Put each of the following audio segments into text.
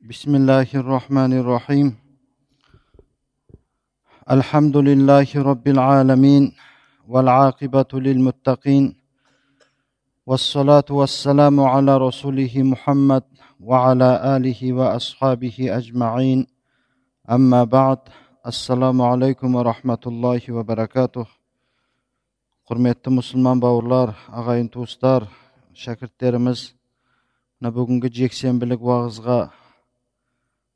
بسم الله الرحمن الرحيم. الحمد لله رب العالمين والعاقبة للمتقين والصلاة والسلام على رسوله محمد وعلى آله وأصحابه أجمعين. أما بعد السلام عليكم ورحمة الله وبركاته. قرمت مسلمان باورلار أغاين توستار شاكرتلرimiz bugungi jeksembalik va'izga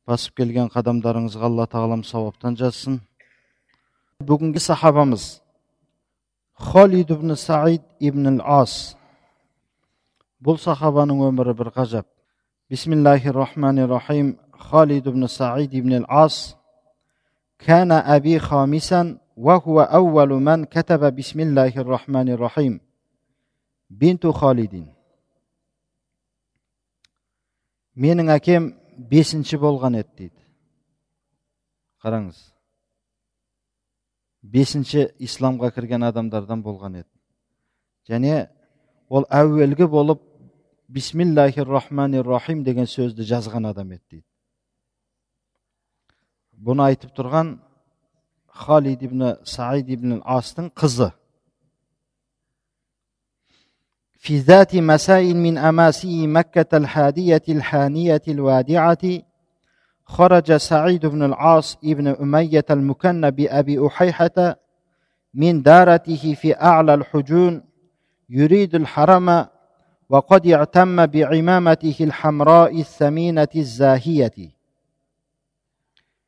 басып келген қадамдарыңызға алла тағалам сауаптан жазсын бүгінгі сахабамыз холид ибн саид ибн ас бұл сахабаның өмірі бір ғажап бисмиллахи рахмани рахим холид ибн саид ибн ас كان أبي خامسا وهو أول من كتب بسم الله الرحمن الرحيم بنت خالد менің әкем бесінші болған еді дейді. Қараңыз. Бесінші исламға кірген адамдардан болған еді. Және ол әуелгі болып бисмиллахи рахмани рахим деген сөзді жазған адам еді дейді. Бұны айтып тұрған халид ибн саид ибн астың қызы. في ذات مساء من أماسي مكة الحادية الحانية الوادعة خرج سعيد بن العاص ابن أمية المكنى بأبي أحيحة من دارته في أعلى الحجون يريد الحرم وقد اعتم بعمامته الحمراء الثمينة الزاهية.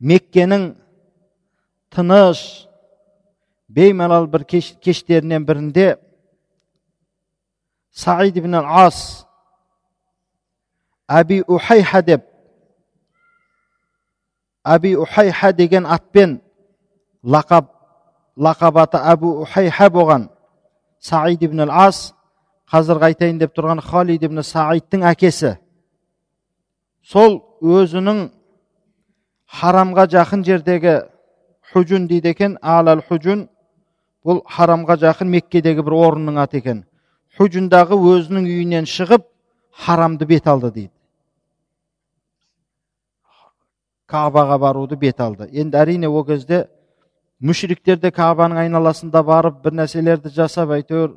مكنن تناش بيمال البركيش kişlerinin birinde саид ибн ас әби ухайха деп әби ухайха деген атпен лақап лақап аты әбу ухайха болған саид ибн ас қазіргі айтайын деп тұрған халид ибн саидтің әкесі сол өзінің харамға жақын жердегі худжун дейді екен алал худжун бұл харамға жақын меккедегі бір орынның аты екен худжундағы өзінің үйінен шығып харамды бет алды дейді кабаға баруды бет алды енді әрине ол кезде мүшриктер де кабаның айналасында барып бір нәрселерді жасап әйтеуір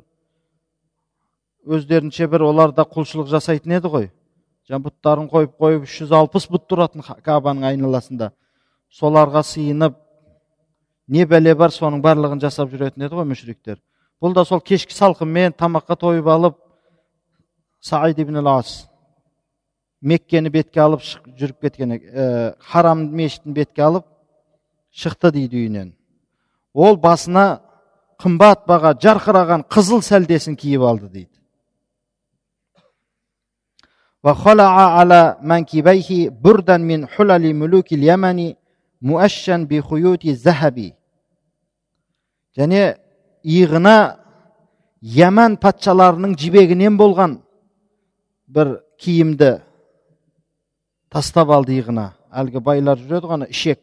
өздерінше бір олар да құлшылық жасайтын еді ғой жаңа бұттарын қойып қойып үш жүз алпыс бұт тұратын кабаның айналасында соларға сыйынып не бәле бар соның барлығын жасап жүретін еді ғой мүшриктер бұл да сол кешкі салқынмен тамаққа тойып алып саид ибн ас меккені бетке алып шық, жүріп кеткен ә, харам мешітін бетке алып шықты дейді үйінен. Ол басына қымбат баға жарқыраған қызыл сәлдесін киіп алды дейді. Және иығына яман патшаларының жібегінен болған бір киімді тастап алды иығына. Әлгі байлар жүреді ғой ішек.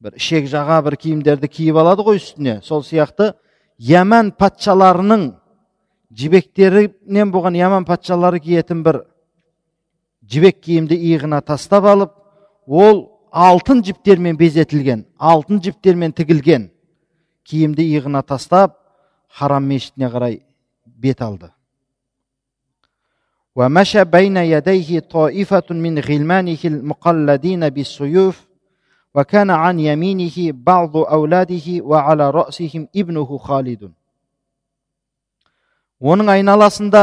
Бір ішек жаға бір киімдерді киіп алады ғой үстіне. Сол сияқты яман патшаларының жібектерінен болған яман патшалары киетін бір жібек киімді иығына тастап алып ол алтын жіптермен безетілген алтын жіптермен тігілген киімді иығына тастап харам мешітіне қарай бет алды ومشى بين يديه طائفة من غلمانه المقلدين بالسيوف وكان عن يمينه بعض أولاده وعلى رأسهم ابنه خالد оның айналасында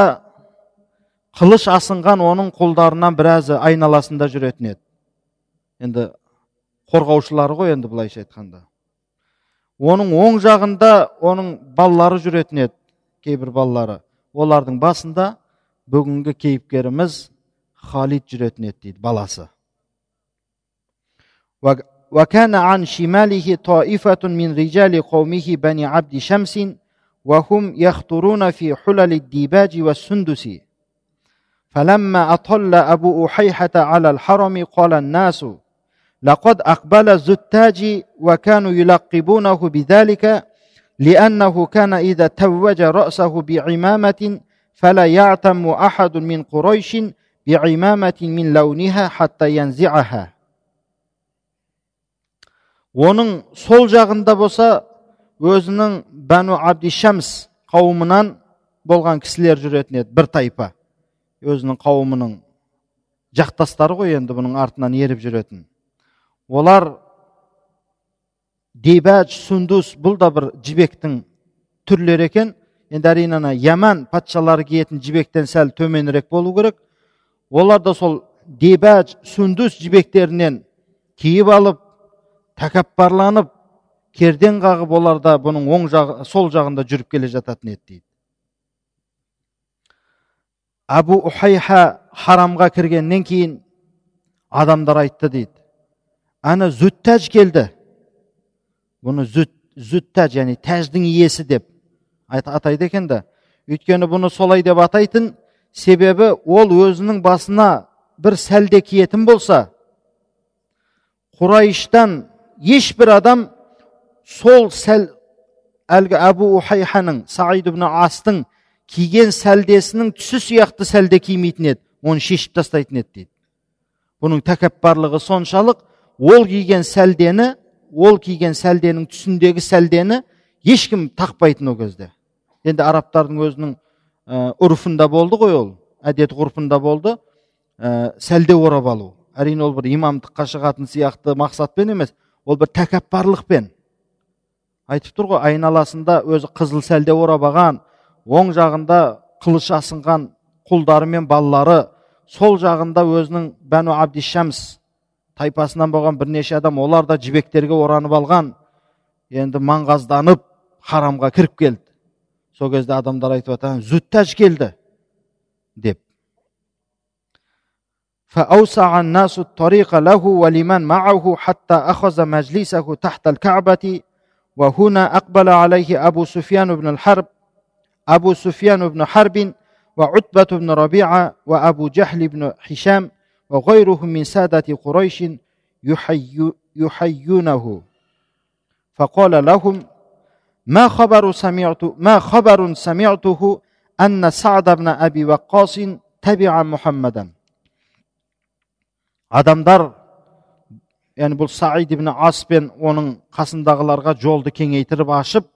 қылыш асынған оның қолдарынан біразы айналасында жүретін еді енді қорғаушылары ғой енді былайша айтқанда оның оң жағында оның балалары жүретін еді кейбір балалары олардың басында бүгінгі кейіпкеріміз халид жүретін еді дейді баласы وكان عن شماله طائفة من رجال قومه بني عبد شمس وهم يخطرون في حلل الديباج والسندس فلما أطل أبو أحيحة على الحرم قال الناس لقد أقبل الزتاج وكانوا يلقبونه بذلك لأنه كان إذا توج رأسه بعمامة فلا يعتم أحد من قريش من لونها حتى ينزعها оның сол жағында болса өзінің бәну абдишамс қауымынан болған кісілер жүретін еді бір тайпа өзінің қауымының жақтастары ғой енді бұның артынан еріп жүретін олар дебәж сундус бұл да бір жібектің түрлері екен. Енді әрине ана яман патшалары киетін жібектен сәл төменірек болу керек. Олар да сол дебәж сундус жібектерінен киіп алып тәкаппарланып керден қағып олар да бұның оң жағы сол жағында жүріп келе жататын еді дейді. Әбу ухайха харамға кіргеннен кейін адамдар айтты дейді. Ана зүттәж келді бұны зүт зүттәж яғни тәждің иесі деп атайды екен да өйткені бұны солай деп атайтын себебі ол өзінің басына бір сәлде киетін болса құрайыштан ешбір адам сол сәл әлгі әбу ухайханың саид ибн астың киген сәлдесінің түсі сияқты сәлде кимейтін еді оны шешіп тастайтын еді дейді бұның тәкаппарлығы соншалық ол киген сәлдені ол киген сәлденің түсіндегі сәлдені ешкім тақпайтын ол кезде. Енді арабтардың өзінің ә, ұрфында болды ғой ол әдет ғұрпында болды. Ә, сәлде орап алу. Әрине ол бір имамдыққа шығатын сияқты мақсатпен емес ол бір тәкаппарлықпен. Айтып тұр ғой айналасында өзі қызыл сәлде орап алған оң жағында қылыш асынған құлдары мен балалары сол жағында өзінің бәну абдишамс тайпасынан болған бірнеше адам олар да жібектерге оранып алған енді маңғазданып харамға кіріп келді сол кезде адамдар айтып жатыр зүттәж келді деп فأوسع الناس الطريق له ولمن معه حتى أخذ مجلسه تحت الكعبة وهنا أقبل عليه أبو سفيان بن الحرب أبو سفيان بن حرب وعتبة بن ربيعة وأبو جهل بن هشام وغيرهم من سادة قريش يحي يحيونه فقال لهم ما خبر سمعت ما خبر سمعته أن سعد بن أبي وقاص تبع محمدا адамдар яғни бұл саид ибн ас пен оның қасындағыларға жолды кеңейтіріп ашып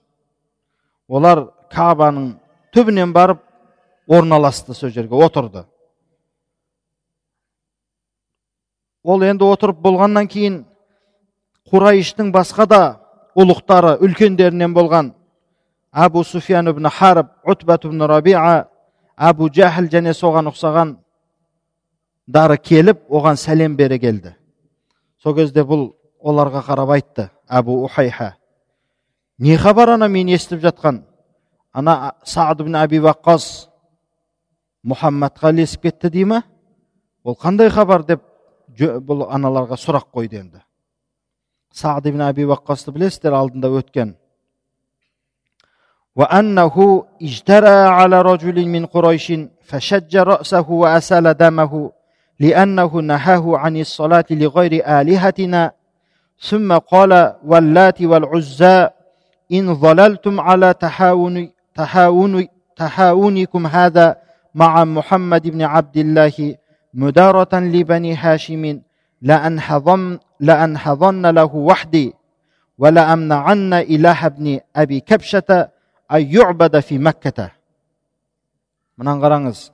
олар кабаның түбінен барып орналасты сол жерге отырды Ол енді отырып болғаннан кейін құрайыштың басқа да ұлықтары үлкендерінен болған әбу суфиян ибн харб утбат ибн рабиа әбу жәһіл және соған ұқсаған дары келіп оған сәлем бере келді. Сол кезде бұл оларға қарап айтты әбу ухайха не хабар ана мен естіп жатқан? Ана саад ибн әби ваққас мұхаммадқа ілесіп кетті дей ма? Ол қандай хабар? деп бұл аналарға сұрақ қойды енді саад ибн әби ваққасты білесіздер алдында өткен وأنه اجترى على رجل من قريش فشج رأسه وأسال دمه لأنه نهاه عن الصلاة لغير آلهتنا ثم قال واللات والعزى إن ظللتم على تحاون تحاون تحاونكم هذا مع محمد بن عبد الله مدارة لبني هاشم لأنحضن, لأنحضن له وحدي ولأمنعن إله ابن أبي كبشة أن يعبد في مكة من қараңыз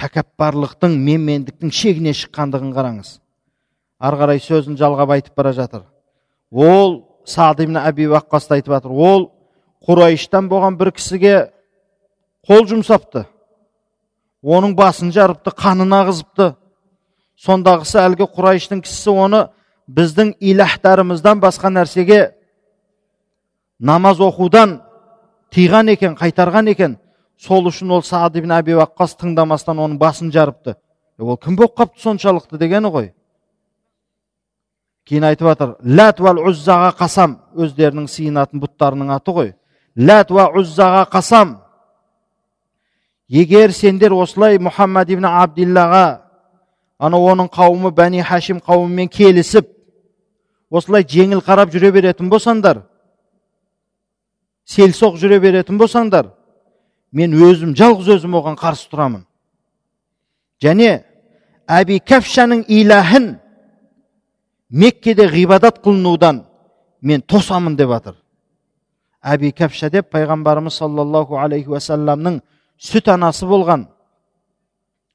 тәкаппарлықтың менмендіктің шегіне шыққандығын қараңыз ары қарай сөзін жалғап айтып бара жатыр ол саад ибн әби ваққасты айтып жатыр ол құрайыштан болған бір кісіге қол жұмсапты оның басын жарыпты қанын ағызыпты сондағысы әлгі құрайыштың кісісі оны біздің илахтарымыздан басқа нәрсеге намаз оқудан тыйған екен қайтарған екен. Сол үшін ол саад ибн әби ваққас тыңдамастан оның басын жарыпты. Ол кім болып қалыпты соншалықты дегені ғой? Кейін айтып жатыр ләт уәл ұззаға қасам өздерінің сыйынатын бұттарының аты ғой. Ләт уа ұззаға қасам егер сендер осылай мұхаммад ибн абдиллаға ана оның қауымы бәни хашим қауымымен келісіп осылай жеңіл қарап жүре беретін болсаңдар селсоқ жүре беретін болсаңдар мен өзім жалғыз өзім оған қарсы тұрамын. Және әби кәпшаның иләһін меккеде ғибадат қылынудан мен тосамын деп жатыр әби кәпша деп пайғамбарымыз саллаллаху алейхи уассаламның сүт анасы болған.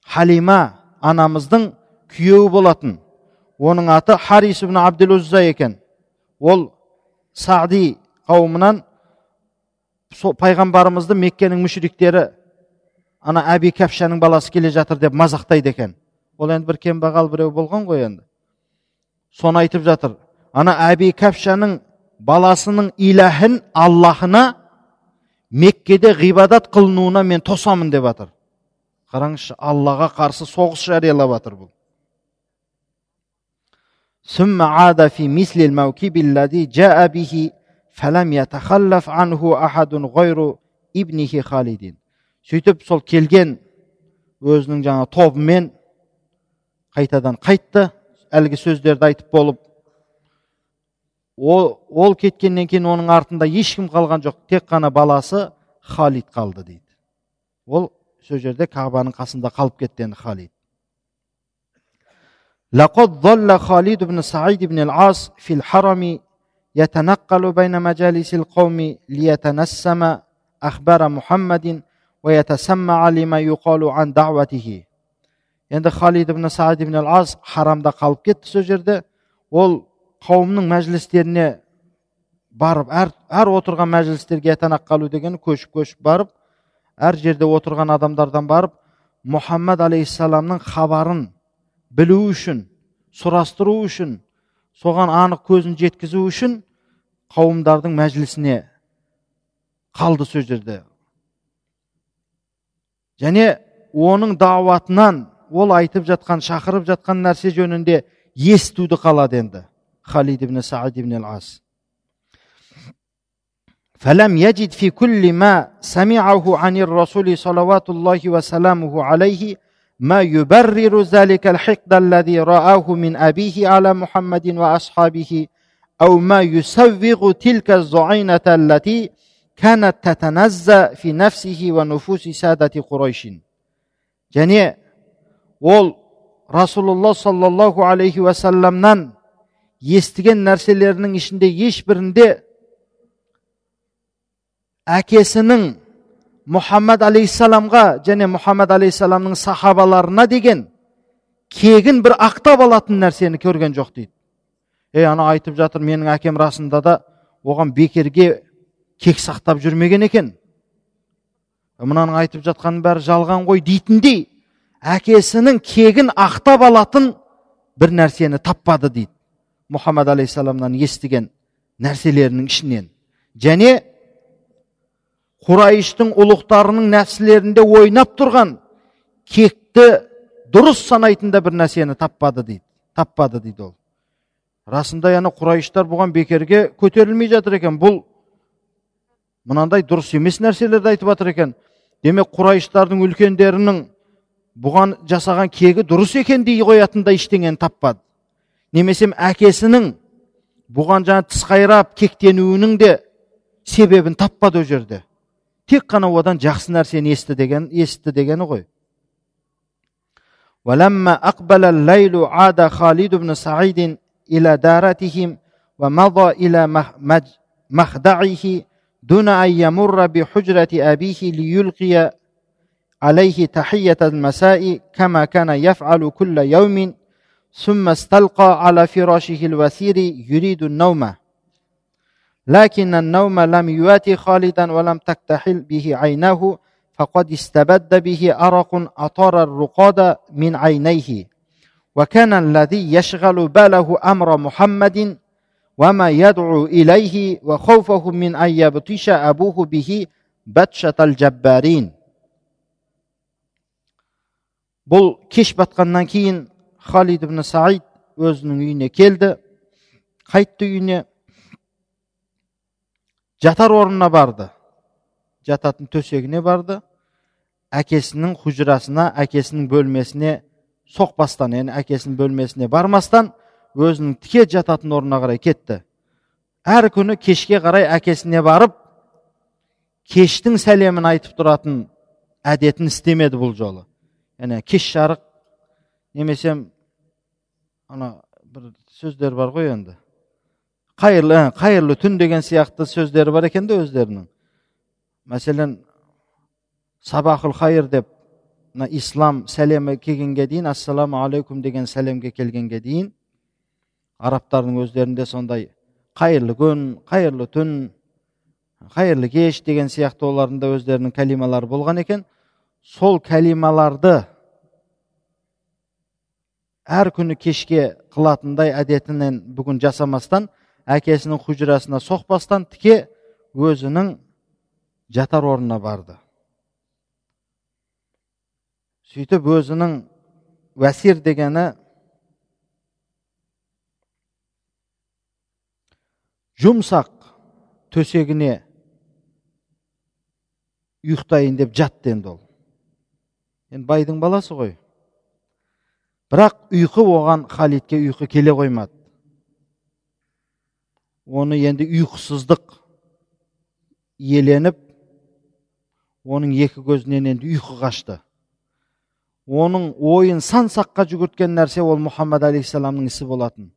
Халима анамыздың күйеуі болатын. Оның аты харис ибн абдул екен. Ол сағди қауымынан сол пайғамбарымызды меккенің мүшриктері ана әби кәпшаның баласы келе жатыр деп мазақтайды екен. Ол енді бір кембағал біреу болған ғой енді. Соны айтып жатыр. Ана әби кәпшаның баласының иләһін аллахына меккеде ғибадат қылынуына мен тосамын деп жатыр қараңызшы аллаға қарсы соғыс жариялап жатыр бұл сөйтіп сол келген өзінің жаңа тобымен қайтадан қайтты әлгі сөздерді айтып болып ол, ол кеткеннен кейін оның артында ешкім қалған жоқ тек қана баласы халид қалды дейді ол сол жерде кағбаның қасында қалып кетті енді халид لقد ظل خالد بن سعيد بن العاص في الحرم يتنقل بين مجالس القوم ليتنسم أخبار محمد ويتسمع لما يقال عن دعوته енді халид ибн саад ибн ас харамда қалып кетті сол жерде ол қауымның мәжілістеріне барып әр, әр отырған мәжілістерге қалу деген көшіп көшіп барып әр жерде отырған адамдардан барып мұхаммад алейхисаламның хабарын білу үшін сұрастыру үшін соған анық көзін жеткізу үшін қауымдардың мәжілісіне қалды сол жерде. Және оның дауатынан ол айтып жатқан шақырып жатқан нәрсе жөнінде естуді қалады енді. халид ибн саад ибн ас فلم يجد في كل ما سمعه عن الرسول صلوات الله وسلامه عليه ما يبرر ذلك الحقد الذي رآه من أبيه على محمد وأصحابه أو ما يسوغ تلك الزعينة التي كانت تتنزأ في نفسه ونفوس سادة قريش және ол расулалла саллаллаху алейхи уассаламнан естіген нәрселерінің ішінде ешбірінде әкесінің мұхаммад алейхисаламға және мұхаммад алейхисаламның сахабаларына деген кегін бір ақтап алатын нәрсені көрген жоқ дейді. Ей ана айтып жатыр менің әкем расында да оған бекерге кек сақтап жүрмеген екен. Мынаның айтып жатқанының бәрі жалған ғой дейтіндей әкесінің кегін ақтап алатын бір нәрсені таппады дейді. Мұхаммад алейхисаламнан естіген нәрселерінің ішінен және құрайыштың ұлықтарының нәпсілерінде ойнап тұрған кекті дұрыс санайтын да бір нәрсені таппады дейді таппады дейді ол расында яғни құрайыштар бұған бекерге көтерілмей жатыр екен бұл мынандай дұрыс емес нәрселерді айтып жатыр екен демек құрайыштардың үлкендерінің бұған жасаған кегі дұрыс екен дей қоятындай ештеңені таппады немесе әкесінің бұған жаңа тіс қайрап кектенуінің де себебін таппады ол жерде тек қана одан жақсы нәрсені есті деген есітті дегені ғой ولما أقبل الليل عاد خالد بن سعيد إلى دارتهم ومضى إلى مخدعه دون أن يمر بحجرة أبيه ليلقي عليه تحية المساء كما كان يفعل كل يوم ثم استلقى على فراشه الوثير يريد النوم لكن النوم لم يواتي خالدا ولم تكتحل به عيناه فقد استبد به أرق أطار الرقاد من عينيه وكان الذي يشغل باله أمر محمد وما يدعو إليه وخوفه من أن يبطش أبوه به بطشة الجبارين бұл кеш батқаннан кейін халид ибн саид өзінің үйіне келді қайтты үйіне жатар орнына барды жататын төсегіне барды әкесінің хужрасына әкесінің бөлмесіне соқпастан яғни әкесінің бөлмесіне бармастан өзінің тіке жататын орнына қарай кетті әр күні кешке қарай әкесіне барып кештің сәлемін айтып тұратын әдетін істемеді бұл жолы яғни кеш жарық немесе ана бір сөздер бар ғой енді. Қайырлы қайырлы түн деген сияқты сөздері бар екен да өздерінің. Мәселен сабахул хайыр деп мына ислам сәлемі келгенге дейін ассаламу алейкум деген сәлемге келгенге дейін арабтардың өздерінде сондай қайырлы күн қайырлы түн қайырлы кеш деген сияқты олардың да өздерінің кәлималары болған екен. Сол кәлималарды әр күні кешке қылатындай әдетінен бүгін жасамастан әкесінің хужрасына соқпастан тіке өзінің жатар орнына барды. Сөйтіп өзінің уәсир дегені жұмсақ төсегіне ұйықтайын деп жатты енді ол. Енді байдың баласы ғой. Бірақ ұйқы оған халидке ұйқы келе қоймады. Оны енді ұйқысыздық иеленіп оның екі көзінен енді ұйқы қашты. Оның ойын сан саққа жүгірткен нәрсе ол мұхаммад алейхисаламның ісі болатын.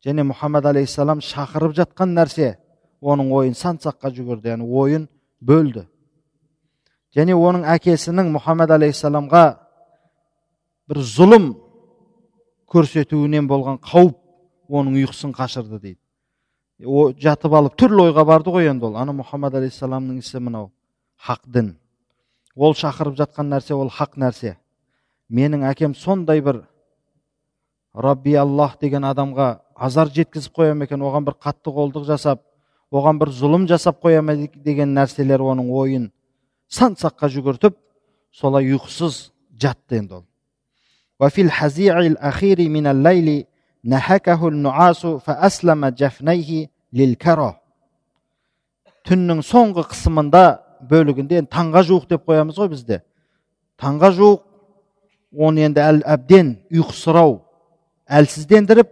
Және мұхаммад алейхисалам шақырып жатқан нәрсе оның ойын сан саққа жүгірді яғни ойын бөлді. Және оның әкесінің мұхаммад алейхисаламға бір зұлым көрсетуінен болған қауіп оның ұйқысын қашырды дейді о, жатып алып түрлі ойға барды ғой енді ол ана мұхаммад алейхисаламның ісі мынау хақ дін ол шақырып жатқан нәрсе ол хақ нәрсе менің әкем сондай бір рабби аллах деген адамға азар жеткізіп қоя ма екен оған бір қатты қолдық жасап оған бір зұлым жасап қоя ма деген нәрселер оның ойын сан саққа жүгіртіп солай ұйқысыз жатты енді ол وفي الحزيع الأخير من الليل نهكه النعاس فأسلم جفنيه للكره түннің соңғы қысымында бөлігінде енді таңға жуық деп қоямыз ғой бізде таңға жуық оны енді әл, әбден ұйқысырау әлсіздендіріп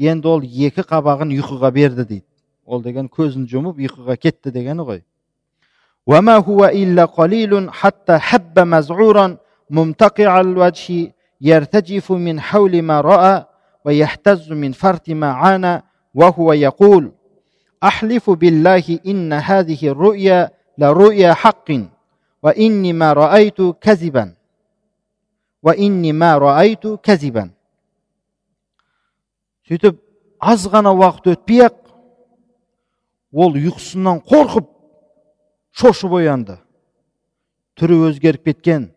енді ол екі қабағын ұйқыға берді дейді ол деген көзін жұмып ұйқыға кетті дегені ғой وما هو إلا قليل حتى حب مزعورا ممتقع الوجه يرتجف من حول ما رأى ويهتز من فرط ما عانى وهو يقول أحلف بالله إن هذه الرؤيا لرؤيا حق وإني ما رأيت كذبا وإني ما رأيت كذبا сөйтіп аз ғана уақыт өтпей ақ ол ұйқысынан қорқып шошып оянды түрі өзгеріп кеткен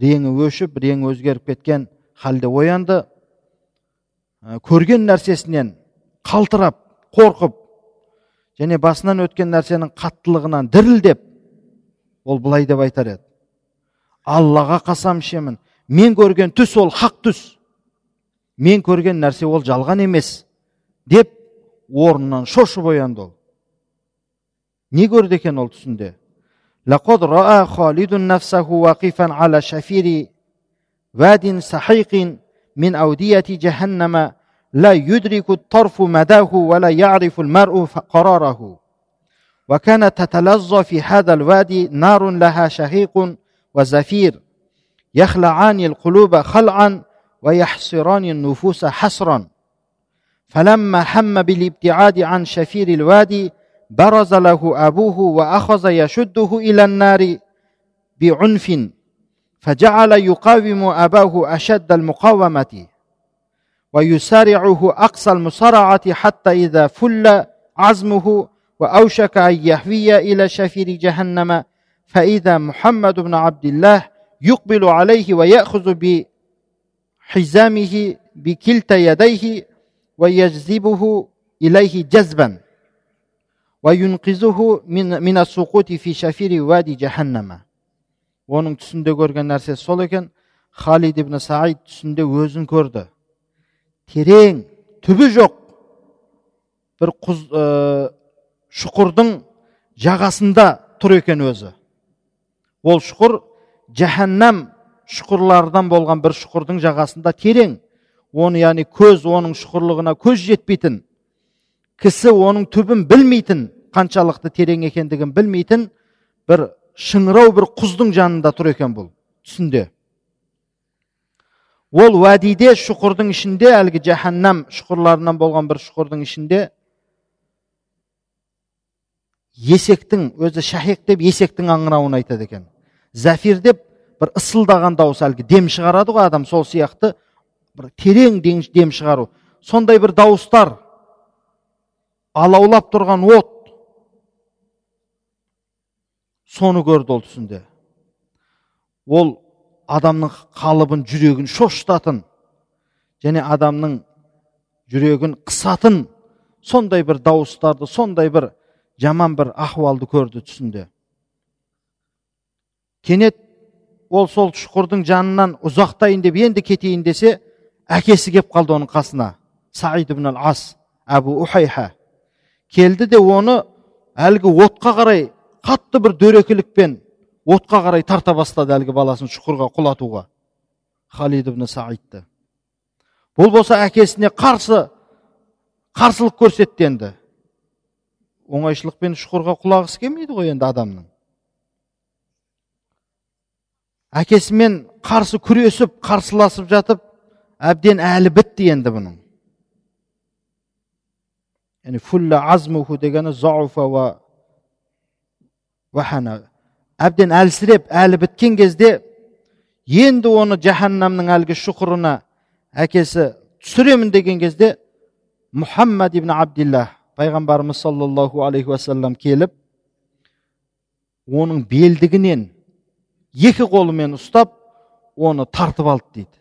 реңі өшіп реңі өзгеріп кеткен халде оянды. Көрген нәрсесінен қалтырап қорқып және басынан өткен нәрсенің қаттылығынан дірілдеп ол былай деп айтар еді. Аллаға қасам ішемін мен көрген түс ол хақ түс. Мен көрген нәрсе ол жалған емес деп орнынан шошып оянды ол. Не көрді екен ол түсінде? لقد رأى خالد نفسه واقفا على شفير واد سحيق من أودية جهنم لا يدرك الطرف مداه ولا يعرف المرء قراره. وكانت تتلظى في هذا الوادي نار لها شهيق وزفير يخلعان القلوب خلعا ويحصران النفوس حصرا. فلما هم بالابتعاد عن شفير الوادي برز له أبوه وأخذ يشده إلى النار بعنف فجعل يقاوم أباه أشد المقاومة ويسارعه أقصى المصارعة حتى إذا فل عزمه وأوشك أن يهوي إلى شفير جهنم. فإذا محمد بن عبد الله يقبل عليه ويأخذ بحزامه بكلتا يديه ويجذبه إليه جذبا. Оның түсінде көрген нәрсесі сол екен халид ибн саид түсінде өзін көрді терең түбі жоқ бір құз, ә, шұқырдың жағасында тұр екен өзі ол шұқыр жаһаннам шұқырлардан болған бір шұқырдың жағасында терең оны яғни көз оның шұқырлығына көз жетпейтін кісі оның түбін білмейтін қаншалықты терең екендігін білмейтін бір шыңырау бір құздың жанында тұр екен бұл түсінде ол уәдиде шұқырдың ішінде әлгі жаһаннам шұқырларынан болған бір шұқырдың ішінде есектің өзі шахиқ деп есектің аңырауын айтады екен зафир деп бір ысылдаған дауыс әлгі дем шығарады ғой адам сол сияқты бір терең дем шығару сондай бір дауыстар алаулап тұрған от соны көрді ол түсінде. Ол адамның қалыбын жүрегін шошытатын және адамның жүрегін қысатын сондай бір дауыстарды сондай бір жаман бір ахуалды көрді түсінде. Кенет ол сол шұқырдың жанынан ұзақтайын деп енді кетейін десе әкесі кеп қалды оның қасына. Саид ибн ал ас әбу ухайха. Келді де оны әлгі отқа қарай қатты бір дөрекілікпен отқа қарай тарта бастады әлгі баласын шұқырға құлатуға. Халид ибн саидті бұл болса әкесіне қарсы қарсылық көрсетті енді. Оңайшылықпен шұқырға құлағысы келмейді ғой енді адамның. Әкесімен қарсы күресіп қарсыласып жатып әбден әлі бітті енді бұның. Яғни ва вахана. Әбден әлсіреп әлі біткен кезде енді оны жаһаннамның әлгі шұқырына әкесі түсіремін деген кезде мұхаммад ибн абдиллах пайғамбарымыз саллаллаху алейхи уассалам келіп оның белдігінен екі қолымен ұстап оны тартып алды дейді.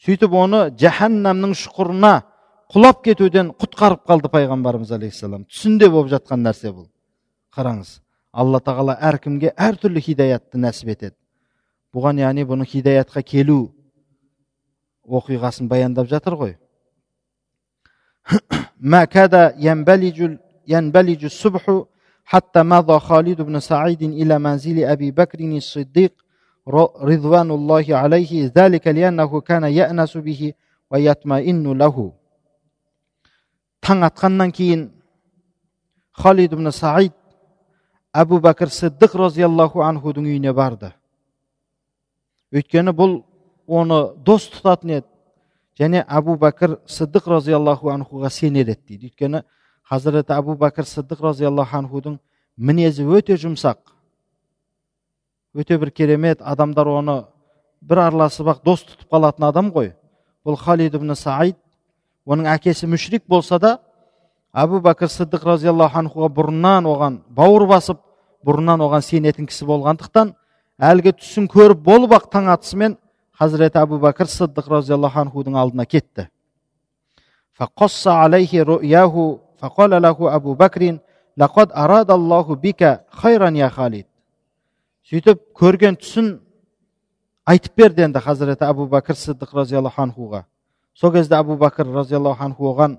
Сөйтіп оны жаһаннамның шұқырына құлап кетуден құтқарып қалды пайғамбарымыз алейхисалам түсінде болып жатқан нәрсе бұл қараңыз алла тағала әркімге әртүрлі хидаятты нәсіп етеді бұған яғни бұның хидаятқа келу оқиғасын баяндап жатыр ғой ما كاد ينبلج ينبلج الصبح حتى مضى خالد بن سعيد إلى منزل أبي بكر الصديق رضوان الله عليه ذلك لأنه كان يأنس به ويطمئن له таң атқаннан кейін халид ибн саид әбу бәкір сиддық разиаллаху анхудың үйіне барды өйткені бұл оны дос тұтатын еді және әбу бәкір сыдық разиаллаху анхуға сенер еді дейді өйткені хазіреті әбу бәкір сыдық разиаллаху анхудың мінезі өте жұмсақ өте бір керемет адамдар оны бір араласып ақ дос тұтып қалатын адам ғой бұл халид ибн саид оның әкесі мүшрик болса да әбу бәкір сыдық разиаллаху анхуға бұрыннан оған бауыр басып бұрыннан оған сенетін кісі болғандықтан әлгі түсін көріп болып ақ таң атысымен хазіреті әбу бәкір сыддық разиаллаху анхудың алдына кетті сөйтіп көрген түсін айтып берді енді хазіреті әбу бәкір сыддық разиаллаху анхуға сол кезде әбу бәкір разиаллаху анху оған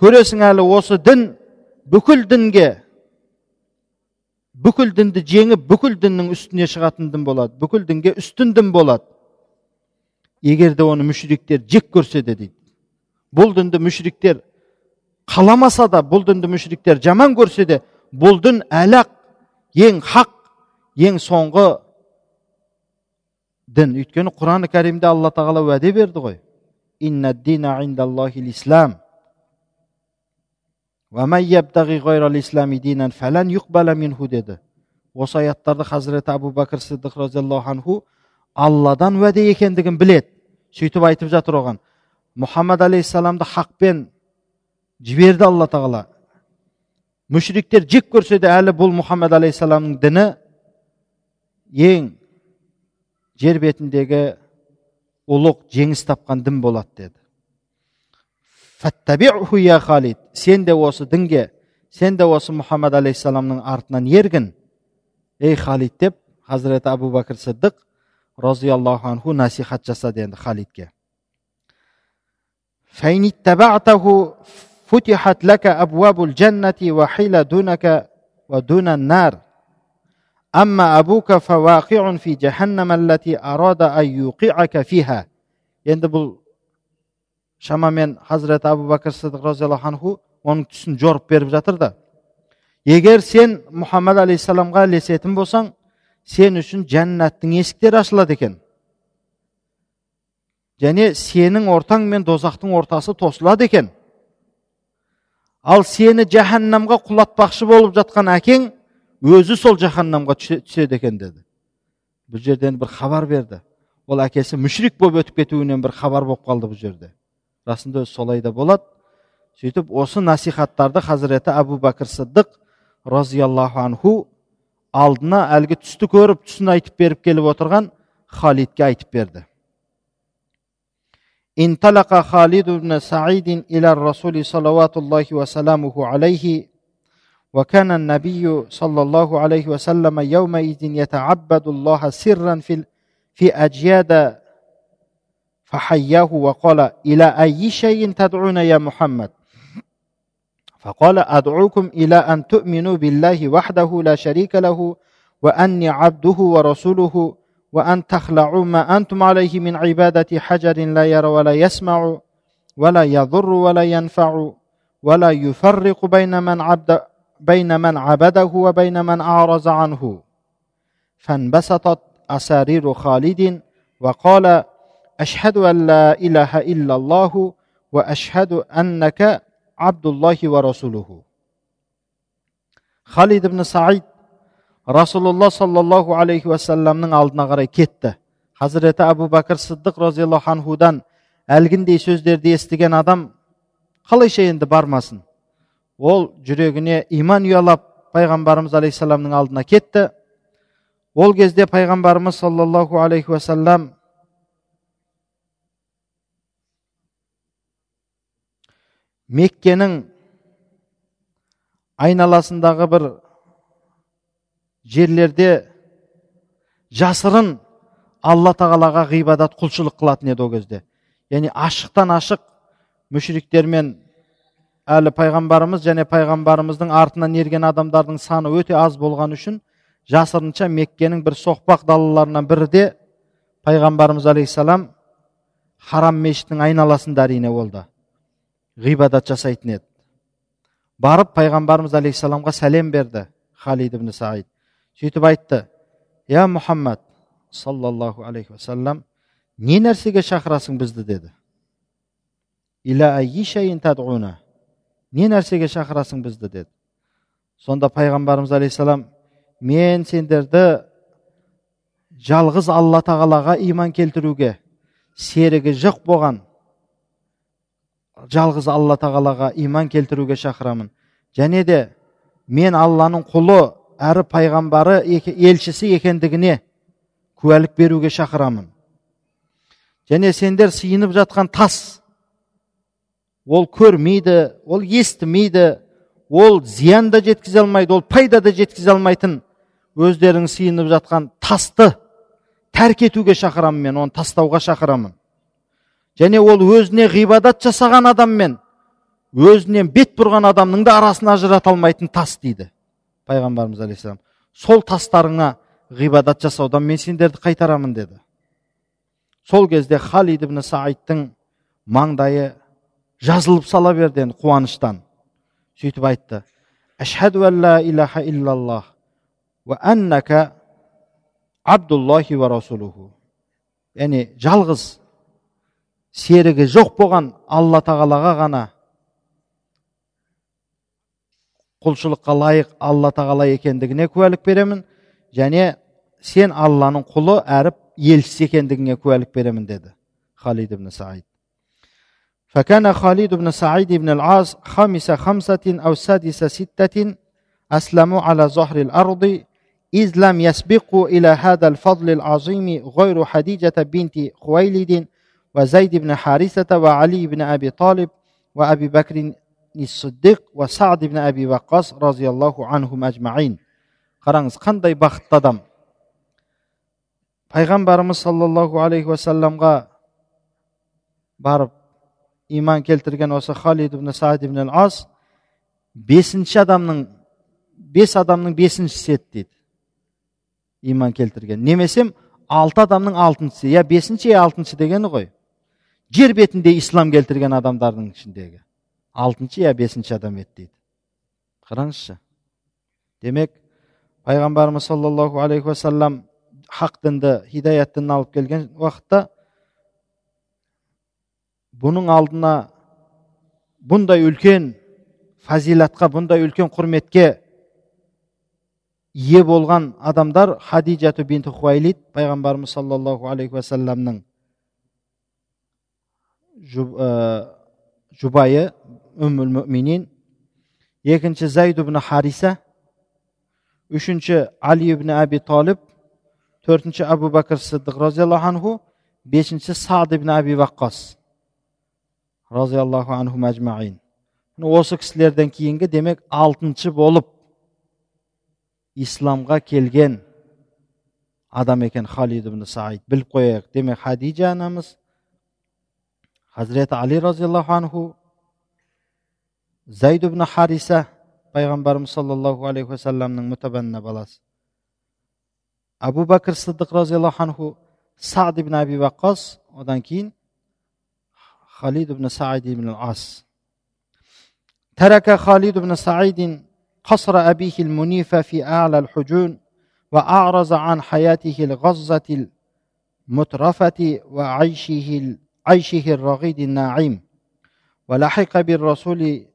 көресің әлі осы дін бүкіл дінге бүкіл дінді жеңіп бүкіл діннің үстіне шығатын дін болады бүкіл дінге үстін дін болады. Егер де оны мүшриктер жек көрсе де дейді. Бұл дінді мүшриктер қаламаса да бұл дінді мүшриктер жаман көрсе де бұл дін әлі ақ ең хақ ең соңғы дін. Өйткені құран кәрімде алла тағала уәде берді ғой. Деді осы аяттарды хазіреті әбу бәкір сиддық разиаллаху анху алладан уәде екендігін білет. сөйтіп айтып жатыр оған. Мұхаммад алейхисаламды хақпен жіберді алла тағала. Мүшриктер жек көрсе де әлі бұл мұхаммад алейхисаламның діні ең жер бетіндегі ұлық жеңіс тапқан дін болады деді сен де осы дінге сен де осы мұхаммад алейхисаламның артынан ергін ей халид деп хазіреті әбу бәкір сыддық roziyallohu anhu nasihat jasadi endi halidga فإن اتبعته فتحت لك أبواب الجنة وحيل دونك ودون النار أما أبوك فواقع في جهنم التي أراد أن يوقعك فيها endi bu shamamen hazrati abu bakr siddiq roziyallohu anhu оның түсін жорып беріп жатыр да. Егер сен мұхаммад алейхисаламға ілесетін болсаң сен үшін жәннаттың есіктері ашылады екен. Және сенің ортаң мен дозақтың ортасы тосылады екен. Ал сені жаһаннамға құлатпақшы болып жатқан әкең өзі сол жаһаннамға түседі екен деді. Бұл жерден бір хабар берді. Ол әкесі мүшрик болып өтіп кетуінен бір хабар болып қалды бұл жерде расында өзі солай да болады сөйтіп осы насихаттарды хазіреті әбу бәкір сыддық разиаллаху анху алдына әлгі түсті көріп түсін айтып беріп келіп отырған халидке айтып берді انطلق خالد بن سعيد إلى الرسول صلوات الله وسلامه عليه وكان النبي صلى الله عليه وسلم يومئذ يتعبد الله سرا في في أجياد فحياه وقال إلى أي شيء تدعون يا محمد؟ فقال أدعوكم إلى أن تؤمنوا بالله وحده لا شريك له وأني عبده ورسوله وأن تخلعوا ما أنتم عليه من عبادة حجر لا يرى ولا يسمع ولا يضر ولا ينفع ولا يفرق بين من عبد بين من عبده وبين من أعرض عنه. فانبسطت أسارير خالد وقال أشهد أن لا إله إلا الله وأشهد أنك عبد الله ورسوله خالد بن سعيد расулулла саллаллаху алейхи уассаламның алдына қарай кетті хазіреті әбу бәкір сыддық разиаллаху анхудан әлгіндей сөздерді естіген адам қалайша енді бармасын ол жүрегіне иман ұялап пайғамбарымыз алейхисаламның алдына кетті ол кезде пайғамбарымыз саллаллаху алейхи уассалам меккенің айналасындағы бір жерлерде жасырын алла тағалаға ғибадат құлшылық қылатын еді ол кезде. Яғни ашықтан ашық мүшриктермен әлі пайғамбарымыз және пайғамбарымыздың артынан ерген адамдардың саны өте аз болған үшін жасырынша меккенің бір соқпақ далаларынан бірі пайғамбарымыз алейхисалам харам мешіттің айналасында әрине ол да. Ғибадат жасайтын еді. Барып пайғамбарымыз алейхисаламға сәлем берді халид ибн саид. Сөйтіп айтты я мұхаммад саллаллаху алейхи уассалам не нәрсеге шақырасың бізді? деді. Не нәрсеге шақырасың бізді? деді. Сонда пайғамбарымыз алейхисалам мен сендерді жалғыз алла тағалаға иман келтіруге серігі жоқ болған жалғыз алла тағалаға иман келтіруге шақырамын. Және де мен алланың құлы әрі пайғамбары елшісі екендігіне куәлік беруге шақырамын. Және сендер сиынып жатқан тас ол көрмейді ол естімейді ол зиян да жеткізе алмайды ол пайда да жеткізе алмайтын өздерің сиынып жатқан тасты тәрк етуге шақырамын мен оны тастауға шақырамын. Және ол өзіне ғибадат жасаған адаммен өзінен бет бұрған адамның да арасын ажырата алмайтын тас дейді пайғамбарымыз алейхисалам сол тастарыңа ғибадат жасаудан мен сендерді қайтарамын деді. Сол кезде халид ибн саидтың маңдайы жазылып сала берді енді қуаныштан. Сөйтіп айтты. Ашхаду ла илаха иллаллах уа аннака абдуллахи ва расулуху. Яғни жалғыз серігі жоқ болған алла тағалаға ғана құлшылыққа лайық алла тағала екендігіне куәлік беремін және сен алланың құлы әрі елшісі екендігіңе куәлік беремін деді халид ибн саид فكان خالد بن سعيد بن العاص خامس خمسة أو سادس ستة أسلموا على ظهر الأرض إذ لم يسبقوا إلى هذا الفضل العظيم غير حديجة بنت خويلد وزيد بن حارثة وعلي بن أبي طالب وأبي بكر сиддиқ уа сад ибн әби ваққас разиаллаху анхум әжмаин қараңыз қандай бақытты адам пайғамбарымыз саллаллаху алейхи уассаламға барып иман келтірген осы халид ибн саад ибн ас бесінші адамның бес адамның бесіншісі еді дейді иман келтірген немесе алты адамның алтыншысы я бесінші я алтыншы дегені ғой жер бетінде ислам келтірген адамдардың ішіндегі алтыншы я бесінші адам еді дейді. Қараңызшы. Демек пайғамбарымыз саллаллаху алейхи уассалам хақ дінді хидаят дінін алып келген уақытта бұның алдына бұндай үлкен фазилатқа бұндай үлкен құрметке ие болған адамдар хадижату бинт хуайлид пайғамбарымыз саллаллаху алейхи уассаламның жұбайы үммул мүминин екінші зайд ибн хариса үшінші али ибн әби талиб төртінші әбу бәкір сыдық разиаллаху анху бесінші сад ибн әби ваққас разиаллаху анху мәжмаин осы кісілерден кейінгі демек алтыншы болып исламға келген адам екен халид ибн саид біліп қояйық демек хадижа анамыз hazrati ali roziyallohu anhu zayd ibn harisa payg'ambarimiz sollallohu alayhi vasallamning mutabanna bolasi abu bakr siddiq roziyallohu anhu sad ibn abi vaqqos undan keyin xalid ibn said ibn as ترك خالد بن سعيد قصر أبيه المنيف في أعلى الحجون وأعرض عن حياته الغزة المترفة وعيشه عيشه الرغيد الناعم ولحق بالرسول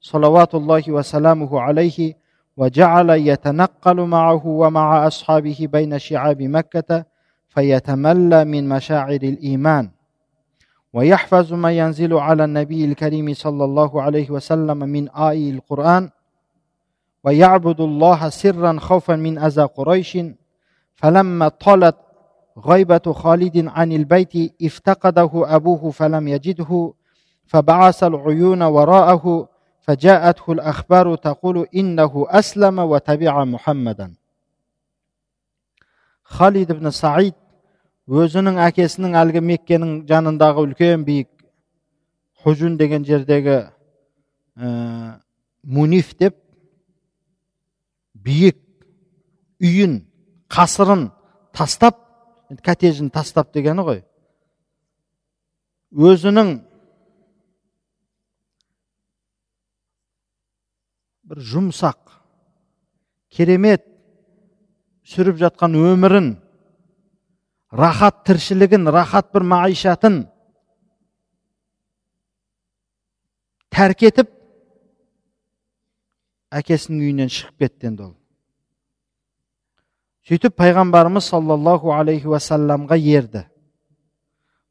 صلوات الله وسلامه عليه وجعل يتنقل معه ومع أصحابه بين شعاب مكة فيتملى من مشاعر الإيمان. ويحفظ ما ينزل على النبي الكريم صلى الله عليه وسلم من آي القرآن ويعبد الله سرا خوفا من أذى قريش فلما طالت غيبة خالد عن البيت افتقده أبوه فلم يجده فبعث العيون وراءه فجاءته الأخبار تقول إنه أسلم وتبع محمدا خالد بن سعيد өзінің әкесінің әлгі меккенің жанындағы үлкен биік хужун деген жердегі ә, муниф деп биік үйін қасырын тастап коттеджін тастап дегені ғой. Өзінің бір жұмсақ керемет сүріп жатқан өмірін рахат тіршілігін рахат бір маишатын тәрк етіп әкесінің үйінен шығып кетті енді ол. Сөйтіп пайғамбарымыз саллаллаху алейхи уассаламға ерді.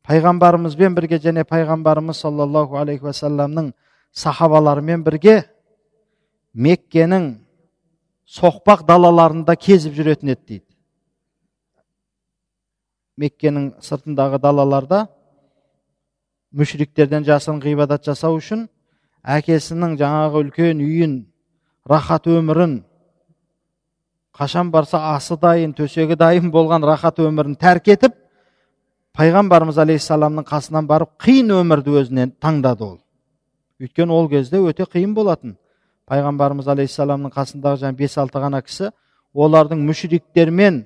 Пайғамбарымызбен бірге және пайғамбарымыз саллаллаху алейхи уассаламның сахабаларымен бірге меккенің соқпақ далаларында кезіп жүретін еді дейді. Меккенің сыртындағы далаларда мүшриктерден жасырын ғибадат жасау үшін әкесінің жаңағы үлкен үйін рахат өмірін қашан барса асы дайын төсегі дайын болған рахат өмірін тәрк етіп пайғамбарымыз алейхисаламның қасынан барып қиын өмірді өзіне таңдады ол. Өйткені ол кезде өте қиын болатын. Пайғамбарымыз алейхисаламның қасындағы жаңағы бес алты ғана кісі олардың мүшриктермен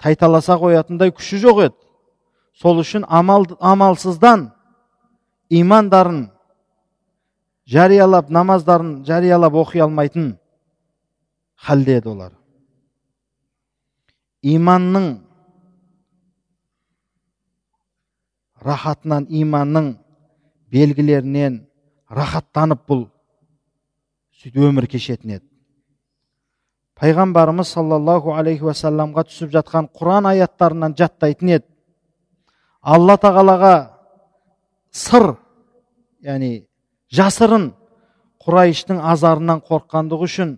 тайталаса қоятындай күші жоқ еді. Сол үшін амал, амалсыздан имандарын жариялап намаздарын жариялап оқи алмайтын халде еді олар. Иманның рахатынан иманның белгілерінен рахаттанып бұл сөйтіп өмір кешетін еді. Пайғамбарымыз саллаллаху алейхи уассаламға түсіп жатқан құран аяттарынан жаттайтын еді. Алла тағалаға сыр яғни жасырын құрайыштың азарынан қорыққандығы үшін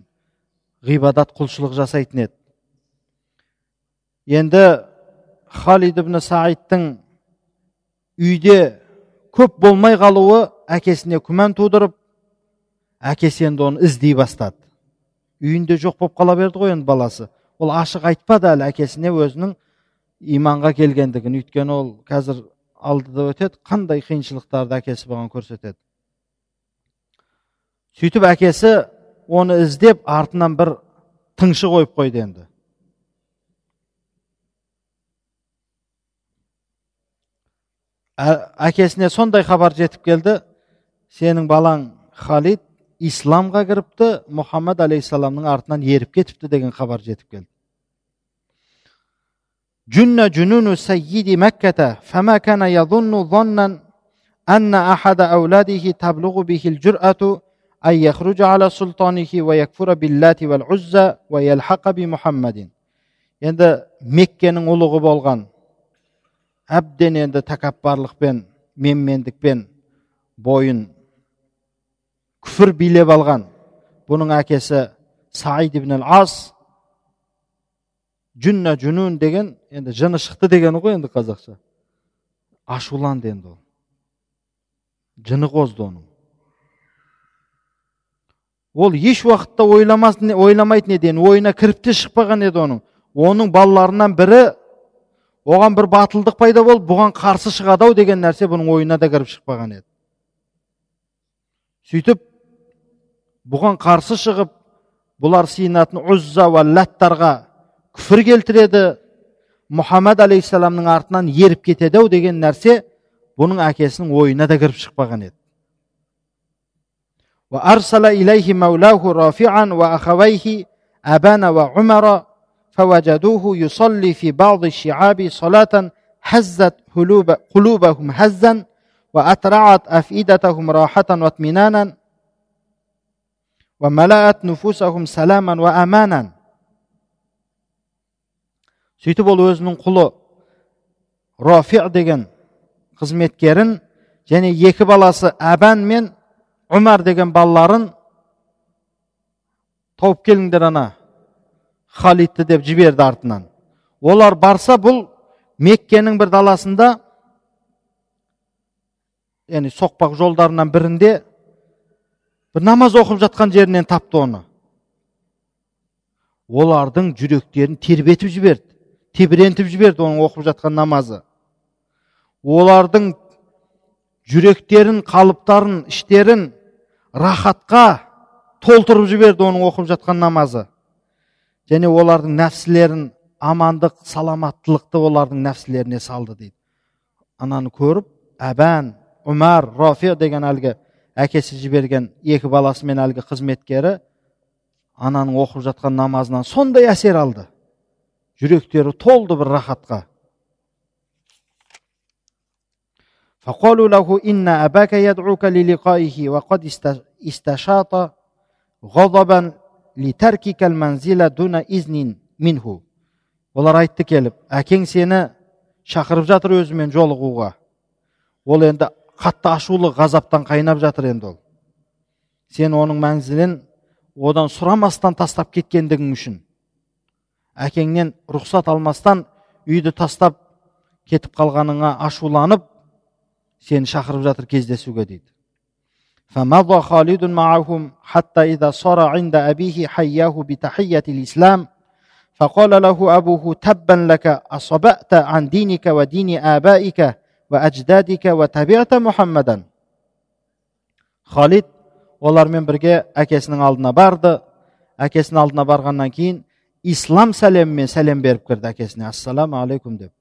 ғибадат құлшылық жасайтын еді. Енді халид ибн саидтың үйде көп болмай қалуы әкесіне күмән тудырып әкесі енді оны іздей бастады. Үйінде жоқ болып қала берді ғой енді баласы. Ол ашық айтпады әлі әкесіне өзінің иманға келгендігін. Өйткені ол қазір алдыда өтеді қандай қиыншылықтарды әкесі бұған көрсетеді. Сөйтіп әкесі оны іздеп артынан бір тыңшы қойып қойды енді. әкесіне сондай хабар жетіп келді сенің балаң халид исламға кіріпті мұхаммад алейхисаламның артынан еріп кетіпті деген хабар жетіп келді جن جنون سيد مكة فما كان يظن ظنا أن أحد أولاده تبلغ به الجرأة أن يخرج على سلطانه ويكفر باللات والعزى ويلحق بمحمد енді меккенің ұлығы болған әбден енді тәкаппарлықпен менмендікпен бойын күфір билеп алған бұның әкесі саид ибн ас жүнна жүнун деген енді жыны шықты дегені ғой енді қазақша. Ашуланды енді ол. Жыны қозды оның. Ол еш уақытта ойламас, ойламайтын еді. Ойына кіріп те шықпаған еді оның. Оның балаларынан бірі оған бір батылдық пайда болып бұған қарсы шығады ау деген нәрсе бұның ойына да кіріп шықпаған еді сөйтіп бұған қарсы шығып бұлар сиынатын ұзза уа ләттарға күфір келтіреді мұхаммад алейхисаламның артынан еріп кетеді ау деген нәрсе бұның әкесінің ойына да кіріп шықпаған еді وأرسل إليه مولاه رافعا وأخويه أبان وعمر فوجدوه يصلي في بعض الشعاب صلاة هزت قلوبهم هزا وأترعت أفئدتهم راحة واطمئنانا وملأت نفوسهم سلاما وأمانا сөйтіп ол өзінің құлы рафи деген қызметкерін және екі баласы әбән мен ұмар деген балаларын тауып келіңдер ана халидті деп жіберді артынан. Олар барса бұл меккенің бір даласында яғни соқпақ жолдарынан бірінде бір намаз оқып жатқан жерінен тапты оны. Олардың жүректерін тербетіп жіберді тебірентіп жіберді оның оқып жатқан намазы. Олардың жүректерін қалыптарын іштерін рахатқа толтырып жіберді оның оқып жатқан намазы және олардың нәпсілерін амандық саламаттылықты олардың нәпсілеріне салды дейді ананы көріп әбән умар рафи деген әлгі әкесі жіберген екі баласы мен әлгі қызметкері ананың оқып жатқан намазынан сондай әсер алды жүректері толды бір рахатқа فقالوا له إن أباك يدعوك للقائه وقد استشاط غضبا олар айтты келіп әкең сені шақырып жатыр өзімен жолығуға. Ол енді қатты ашулы ғазаптан қайнап жатыр енді ол. Сен оның мәнзілін одан сұрамастан тастап кеткендігің үшін. Әкеңнен рұқсат алмастан үйді тастап кетіп қалғаныңа ашуланып сені шақырып жатыр кездесуге дейді. فمضى خالد معهم حتى إذا صار عند أبيه حياه بتحية الإسلام فقال له أبوه تبا لك أصبأت عن دينك ودين آبائك وأجدادك وتبعت محمدا خالد олармен бірге әкесінің алдына барды әкесінің алдына барғаннан кейін ислам сәлемімен сәлем беріп кірді әкесіне ассаламу алейкум деп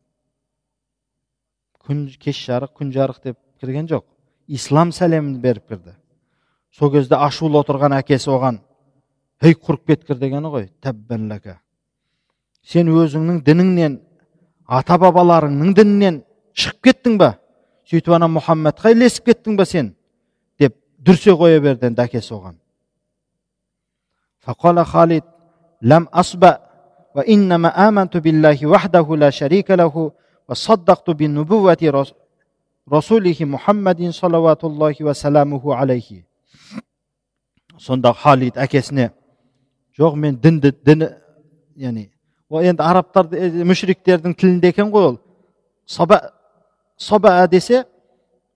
күн кеш жарық күн жарық деп кірген жоқ ислам сәлемін беріп кірді сол кезде ашулы отырған әкесі оған ей құрып кеткір дегені ғой тәббәлләка сен өзіңнің дініңнен ата бабаларыңның дінінен шығып кеттің ба сөйтіп ана мұхаммедқа ілесіп кеттің ба сен деп дүрсе қоя берді енді әкесі оған халид لم أصبأ وإنما آمنت بالله وحده لا شريك له وصدقت بنبوة رسوله محمد صلوات الله وسلامه عليه сонда халид әкесіне жоқ мен дінді діні яғни ол енді арабтар мүшриктердің тілінде екен ғой ол. Соба соба десе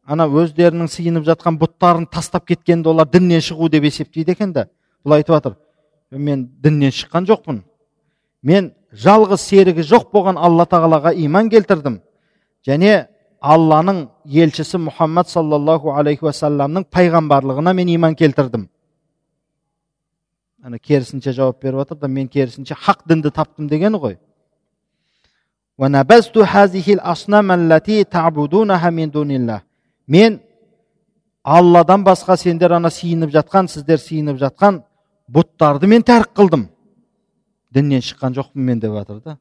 ана өздерінің сиынып жатқан бұттарын тастап кеткенді олар діннен шығу деп есептейді екен да бұл айтып жатыр мен діннен шыққан жоқпын. Мен жалғыз серігі жоқ болған алла тағалаға иман келтірдім. Және алланың елшісі мұхаммад саллаллаху алейхи уассаламның пайғамбарлығына мен иман келтірдім. Ана керісінше жауап беріп жатыр да мен керісінше хақ дінді таптым дегені ғой. Мен алладан басқа сендер ана сиініп жатқан сіздер сиініп жатқан бұттарды мен тәрк қылдым діннен шыққан жоқпын мен деп жатыр да.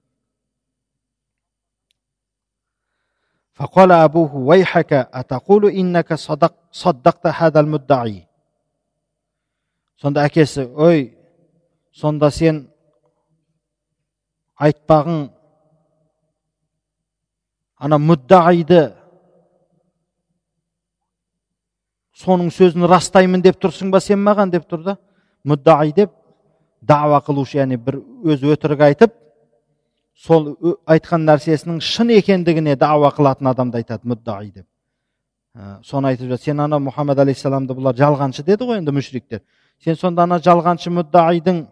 فقال أبوه ويحك أتقول إنك صدق صدقت هذا المدعي сонда әкесі ой сонда сен айтпағың ана мүддаиды соның сөзін растаймын деп тұрсың ба сен маған деп тұр да мүддаи деп дауа қылушы яғни бір өзі өтірік айтып сол айтқан нәрсесінің шын екендігіне дауа қылатын адамды айтады мүддаи деп. Ә, соны айтып жатыр сен ана мұхаммад алейхисаламды бұлар жалғаншы деді ғой енді мүшриктер. Сен сонда ана жалғаншы мүддаидың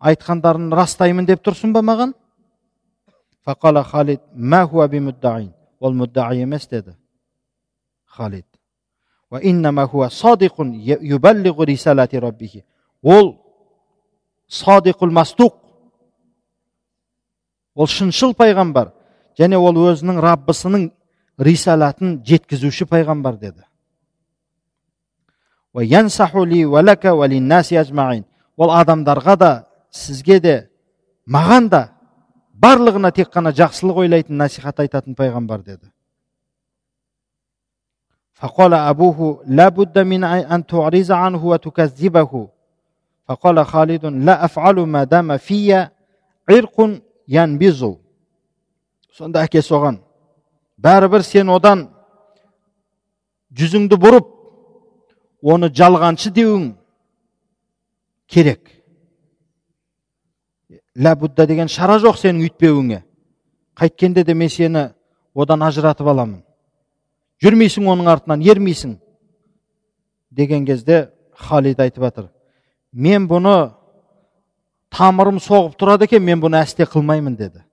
айтқандарын растаймын деп тұрсың ба маған? Фақала халид ол мүддаи емес деді халид. Ол садиқул мастуқ ол шыншыл пайғамбар және ол өзінің раббысының рисалатын жеткізуші пайғамбар деді ол адамдарға да сізге де маған да барлығына тек қана жақсылық ойлайтын насихат айтатын пайғамбар деді فقال أبوه لا بد من أن تعرض عنه وتكذبه فقال خالد لا أفعل ما دام في عرق янбизу сонда әкесі оған бәрібір сен одан жүзіңді бұрып оны жалғаншы деуің керек ләбудда деген шара жоқ сенің үйтпеуіңе қайткенде де мен сені одан ажыратып аламын. Жүрмейсің оның артынан ермейсің. Деген кезде халид айтып жатыр мен бұны тамырым соғып тұрады екен мен бұны әсте қылмаймын деді.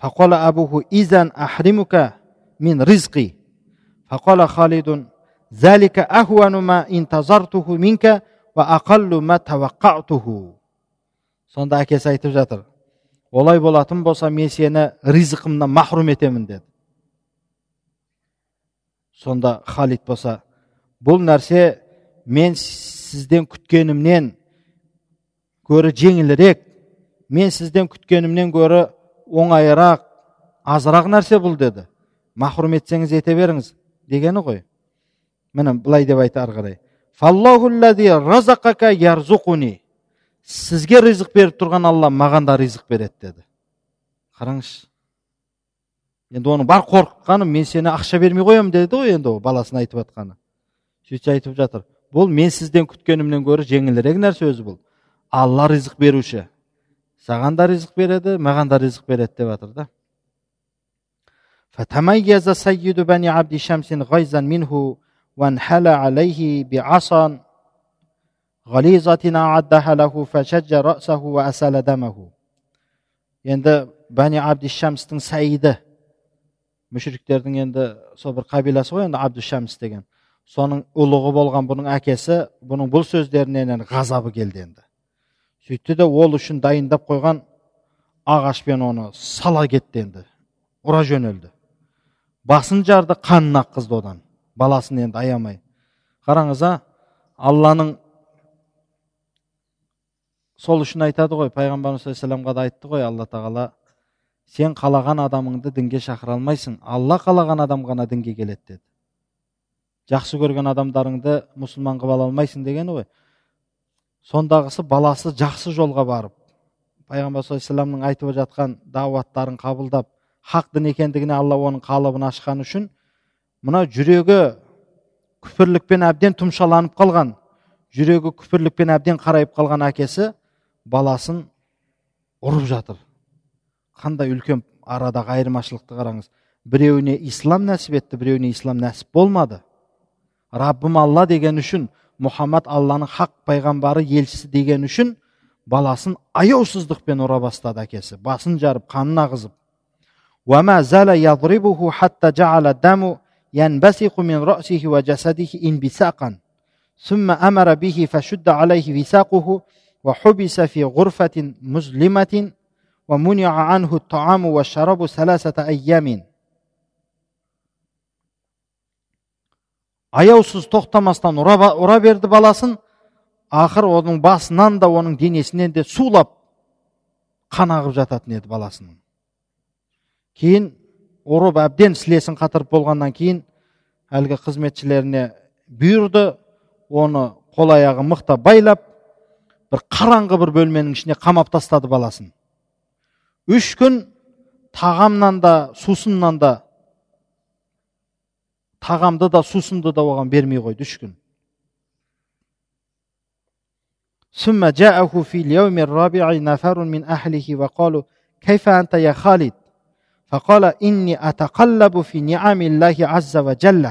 Ахримука мин ризқи халидун интазартуху минка ва ақаллу ма сонда әкесі айтып жатыр олай болатын болса мен сені ризықымнан махрум етемін деді. Сонда халид болса бұл нәрсе мен сізден күткенімнен гөрі жеңілірек мен сізден күткенімнен гөрі оңайырақ азырақ нәрсе бұл деді. Махрум етсеңіз ете беріңіз дегені ғой. Міне былай деп айтты ары қарай. Сізге ризық беріп тұрған алла маған да ризық береді деді. Қараңызшы енді оның бар қорыққаны мен сені ақша бермей қоямын деді ғой енді ол баласына айтып жатқаны. Сөйтсе айтып жатыр бұл мен сізден күткенімнен гөрі жеңілірек нәрсе өзі бұл алла ризық беруші саған да ризық береді маған да ризық береді деп жатыр да فتميز سيد بني عبد شمس غيظا منه وانحل عليه بعصا غليظة أعدها له فشج رأسه وأسال دمه енді бәни абди шамстың саиды мүшриктердің енді сол бір қабиласы ғой енді абду шамс деген соның ұлығы болған бұның әкесі бұның бұл сөздерінен ғазабы келді енді. Сөйтті де ол үшін дайындап қойған ағашпен оны сала кетті енді. Ұра жөнелді. Басын жарды қанын аққызды одан. Баласын енді аямай. Қараңыз а? Алланың сол үшін айтады ғой пайғамбарымыз саллаллаху да айтты ғой алла тағала сен қалаған адамыңды дінге шақыра алмайсың. Алла қалаған адам ғана дінге келеді деді. Жақсы көрген адамдарыңды мұсылман қылып ала алмайсың дегені ғой. Сондағысы баласы жақсы жолға барып пайғамбар саллаллаху айтып жатқан дауаттарын қабылдап хақ дін екендігіне алла оның қалыбын ашқан үшін мына жүрегі күпірлікпен әбден тұмшаланып қалған жүрегі күпірлікпен әбден қарайып қалған әкесі баласын ұрып жатыр. Қандай үлкен арадағы айырмашылықты қараңыз. Біреуіне ислам нәсіп етті біреуіне ислам нәсіп болмады. раббым алла деген үшін мұхаммад алланың хақ пайғамбары елшісі деген үшін баласын аяусыздықпен ұра бастады әкесі басын жарып қанын ағызып وما زال يضربه حتى جعل الدم ينبسق من رأسه وجسده انبساقا ثم أمر به فشد عليه وساقه وحبس في غرفة مظلمة ومنع عنه الطعام والشراب ثلاثة أيام аяусыз тоқтамастан ұра, ұра берді баласын. Ақыр оның басынан да оның денесінен де сулап қан ағып жататын еді баласының. Кейін ұрып әбден сілесін қатырып болғаннан кейін әлгі қызметшілеріне бұйырды оны қол аяғы мықтап байлап бір қараңғы бір бөлменің ішіне қамап тастады баласын. Үш күн тағамнан да сусыннан да тағамды да сусынды да оған бермей қойды үш күн ثم جاءه في اليوم الرابع نفر من أهله وقالوا كيف أنت يا خالد فقال إني أتقلب في نعم الله عز وجل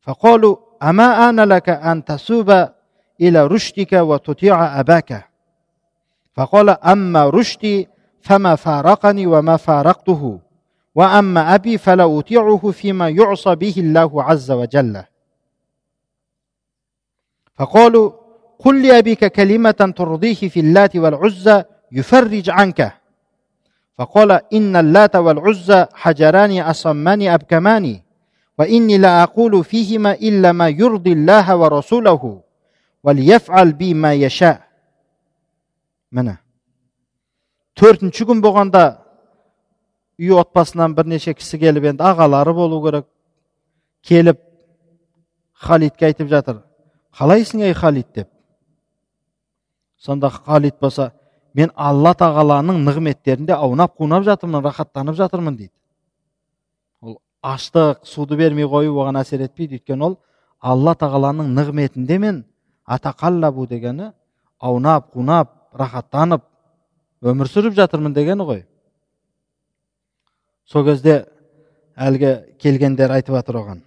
فقالوا أما آن لك أن تسوب إلى رشدك وتطيع أباك فقال أما رشدي فما فارقني وما فارقته va amma abi fala uti'uhu fima yu'sa bihi Allahu azza va jalla فقالوا قل لأبيك كلمة ترضيه في اللات والعزى يفرج عنك. فقال إن اللات والعزى حجران أصمان أبكمان وإني لا أقول فيهما إلا ما يرضي الله ورسوله وليفعل بي ما يشاء. mana to'rtinchi kun bo'lganda үй отбасынан бірнеше кісі келіп енді ағалары болу керек. Келіп халидке айтып жатыр қалайсың ей халид? деп. Сонда халид болса мен алла тағаланың нығметтерінде аунап қунап жатырмын рахаттанып жатырмын дейді. Ол аштық суды бермей қою оған әсер етпейді. Өйткені ол алла тағаланың нығметінде мен атақаллабу дегені аунап қунап рахаттанып өмір сүріп жатырмын дегені ғой. Сол кезде әлгі келгендер айтып жатыр оған.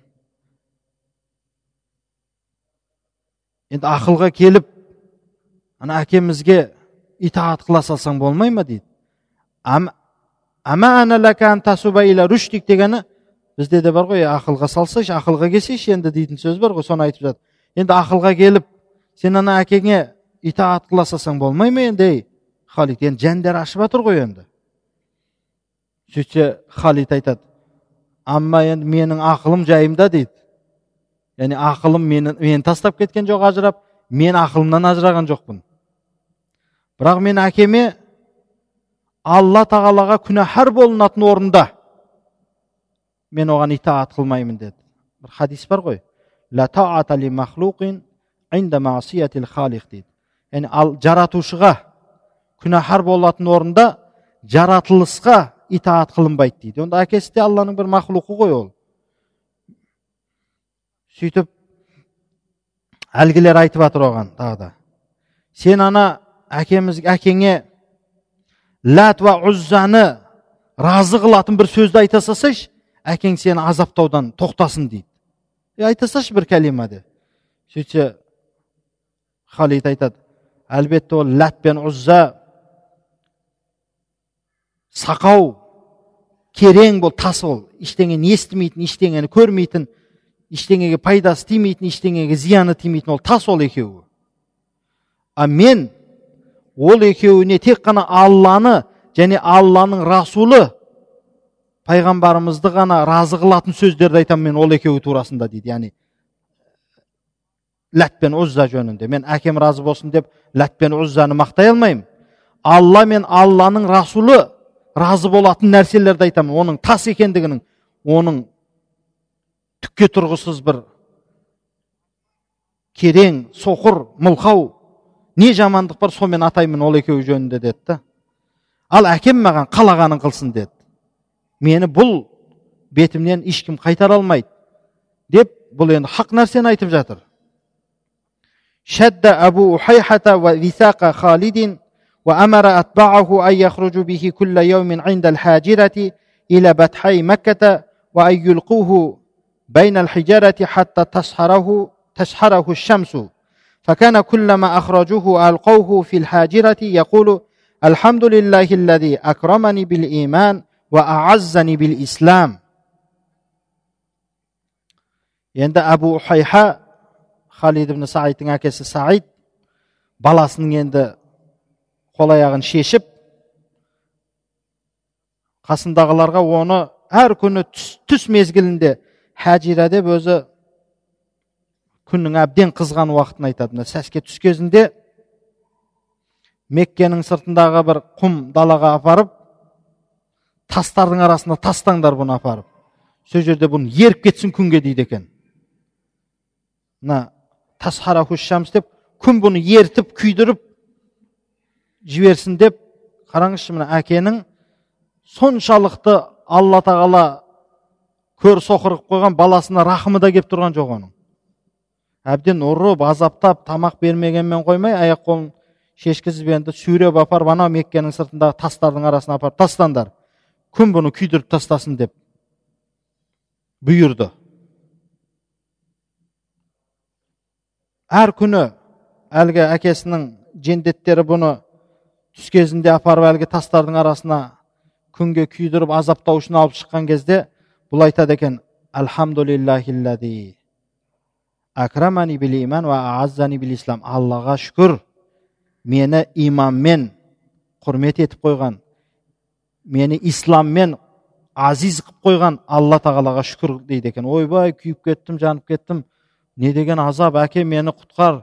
Енді ақылға келіп ана әкемізге итаат қыла салсаң болмай ма? дейді. Дегені бізде де бар ғой. Ақылға салсайшы ақылға келсейші енді дейтін сөз бар ғой. Соны айтып жатыр. Енді ақылға келіп сен ана әкеңе итаат қыла салсаң болмай ма енді ей? Халид енді жәндер ашып жатыр ғой енді. Сөйтсе халид айтады амма енді менің ақылым жайымда дейді яғни ақылым мені мені тастап кеткен жоқ ажырап мен ақылымнан ажыраған жоқпын бірақ мен әкеме алла тағалаға күнәһар болынатын орында мен оған итаат қылмаймын деді бір хадис бар ғой дейді яғни ал жаратушыға күнәһар болатын орында жаратылысқа итаат қылынбайды дейді онда әкесі де алланың бір мақлуқы ғой ол сөйтіп әлгілер айтып жатыр оған тағы да. Сен ана әкеміз әкеңе ләт уа ұззаны разы қылатын бір сөзді айта салсайшы әкең сені азаптаудан тоқтасын дейді. Е айта салшы бір кәлима де сөйтсе халид айтады әлбетте ол ләт пен ұзза сақау керең бол тас ол ештеңені естімейтін ештеңені көрмейтін ештеңеге пайдасы тимейтін ештеңеге зияны тимейтін ол тас ол екеуі. А мен ол екеуіне тек қана алланы және алланың расулы пайғамбарымызды ғана разы қылатын сөздерді айтамын мен ол екеуі турасында дейді. Яғни ләт пен ұзза жөнінде. Мен әкем разы болсын деп ләт пен мақтай алмаймын. Алла мен алланың расулы разы болатын нәрселерді айтамын. Оның тас екендігінің оның түкке тұрғысыз бір керең соқыр мылқау не жамандық бар сонымен атаймын ол екеуі жөнінде деді да. Ал әкем маған қалағанын қылсын деді. Мені бұл бетімнен ешкім қайтара алмайды деп бұл енді хақ нәрсені айтып жатыр. Шәдда әбу ухайхата وأمر أتباعه أن يخرج به كل يوم عند الحاجرة إلى بتحي مكة وأن يلقوه بين الحجارة حتى تسحره تسحره الشمس. فكان كلما أخرجوه ألقوه في الحاجرة يقول الحمد لله الذي أكرمني بالإيمان وأعزني بالإسلام. endi أبو حيحاء خالد بن سعيد سعيد said balasining қол аяғын шешіп қасындағыларға оны әр күні түс, түс мезгілінде хәжира деп өзі күннің әбден қызған уақытын айтады. Мына сәске түс кезінде меккенің сыртындағы бір құм далаға апарып тастардың арасына тастаңдар бұны апарып. Сол жерде бұны еріп кетсін күнге дейді екен. Мына шамс деп күн бұны ертіп күйдіріп жіберсін деп қараңызшы мына әкенің соншалықты алла тағала көр соқыр қылып қойған баласына рахымы да келіп тұрған жоқ оның. Әбден ұрып азаптап тамақ бермегенмен қоймай аяқ қолын шешкізіп енді сүйреп апарып анау меккенің сыртындағы тастардың арасына апарып тастаңдар күн бұны күйдіріп тастасын? деп бұйырды. Әр күні әлгі әкесінің жендеттері бұны түс кезінде апарып әлгі тастардың арасына күнге күйдіріп азаптау үшін алып шыққан кезде бұл айтады екен аллаға шүкір мені иманмен құрмет етіп қойған мені исламмен азиз қылып қойған алла тағалаға шүкір дейді екен. Ойбай күйіп кеттім жанып кеттім не деген азап әке мені құтқар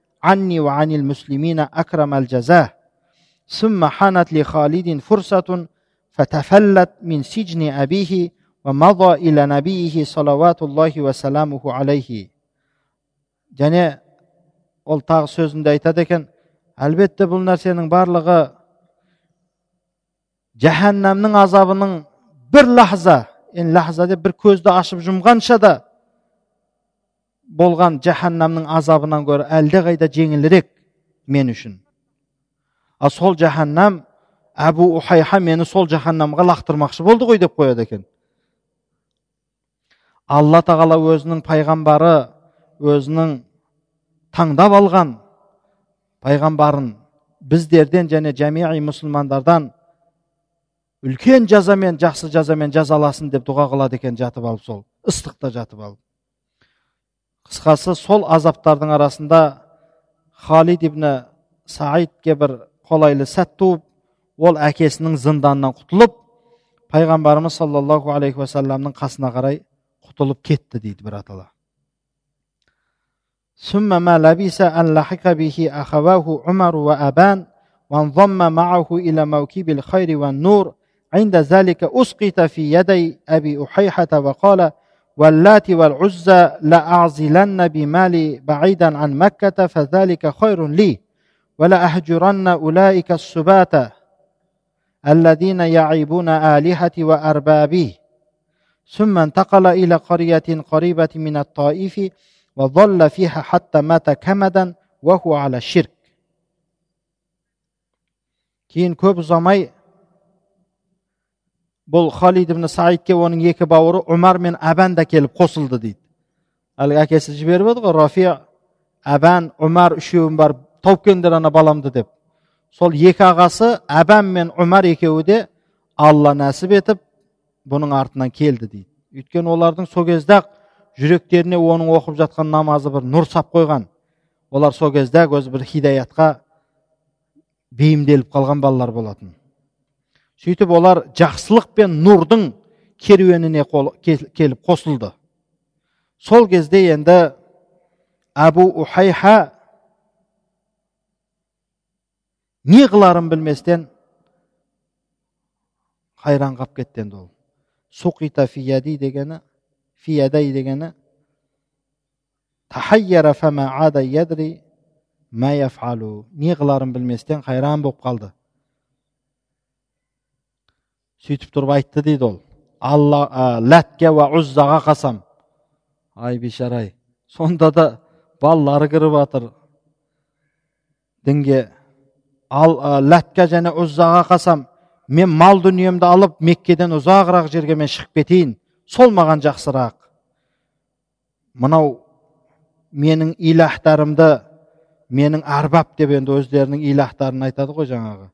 عني وعن المسلمين أكرم الجزاء ثم حانت لخالد فرصة فتفلت من سجن أبيه ومضى إلى نبيه صلوات الله وسلامه عليه және ол тағы сөзінде айтады екен әлбетте бұл нәрсенің барлығы жаһаннамның азабының бір лахза енді лахза деп бір көзді ашып жұмғанша да болған жаһаннамның азабынан гөрі әлдеқайда жеңілірек мен үшін. Ал сол жаһаннам әбу ухайха мені сол жаһаннамға лақтырмақшы болды ғой деп қояды екен. Алла тағала өзінің пайғамбары өзінің таңдап алған пайғамбарын біздерден және жәмиғи мұсылмандардан үлкен жазамен жақсы жазамен жазаласын деп дұға қылады екен жатып алып сол ыстықта жатып алып қысқасы сол азаптардың арасында халид ибн саидке бір қолайлы сәт туып ол әкесінің зынданынан құтылып пайғамбарымыз саллаллаху алейхи уассаламның қасына қарай құтылып кетті дейді бір атала ثم ما لبث أن لحق به أخواه عمر وأبان وانضم معه إلى موكب الخير والنور عند ذلك أسقط في يدي أبي أحيحة وقال واللات والعزى لأعزلن بمالي بعيدا عن مكة فذلك خير لي. ولأهجرن أولئك السبات الذين يعيبون آلهتي وأربابي. ثم انتقل إلى قرية قريبة من الطائف وظل فيها حتى مات كمدا وهو على الشرك. كين كوب زمي бұл халид ибн саидке оның екі бауыры умар мен әбән да келіп қосылды дейді. Әлгі әкесі жіберіп еді ғой рафи әбән умар үшеуін барып тауып келіңдер ана баламды деп. Сол екі ағасы әбән мен умар екеуі де алла нәсіп етіп бұның артынан келді дейді. Өйткені олардың сол кезде жүректеріне оның оқып жатқан намазы бір нұр сап қойған. Олар сол кезде өзі бір хидаятқа бейімделіп қалған балалар болатын сөйтіп олар жақсылық пен нұрдың керуеніне қол, келіп қосылды. Сол кезде енді әбу ухайха не қыларын білместен қайран қалып кетті енді ол. Суқита фияди дегені фиядай дегені не қыларын білместен қайран болып қалды сөйтіп тұрып айтты дейді ол. Алла ләтке уа ұззаға қасам. Ай бейшарай сонда да балалары кіріп жатыр дінге ал ләтке және ұззаға қасам. Мен мал дүниемді алып меккеден ұзағырақ жерге мен шығып кетейін. Сол маған жақсырақ. Мынау менің илахтарымды менің арбап деп енді өздерінің илахтарын айтады ғой жаңағы.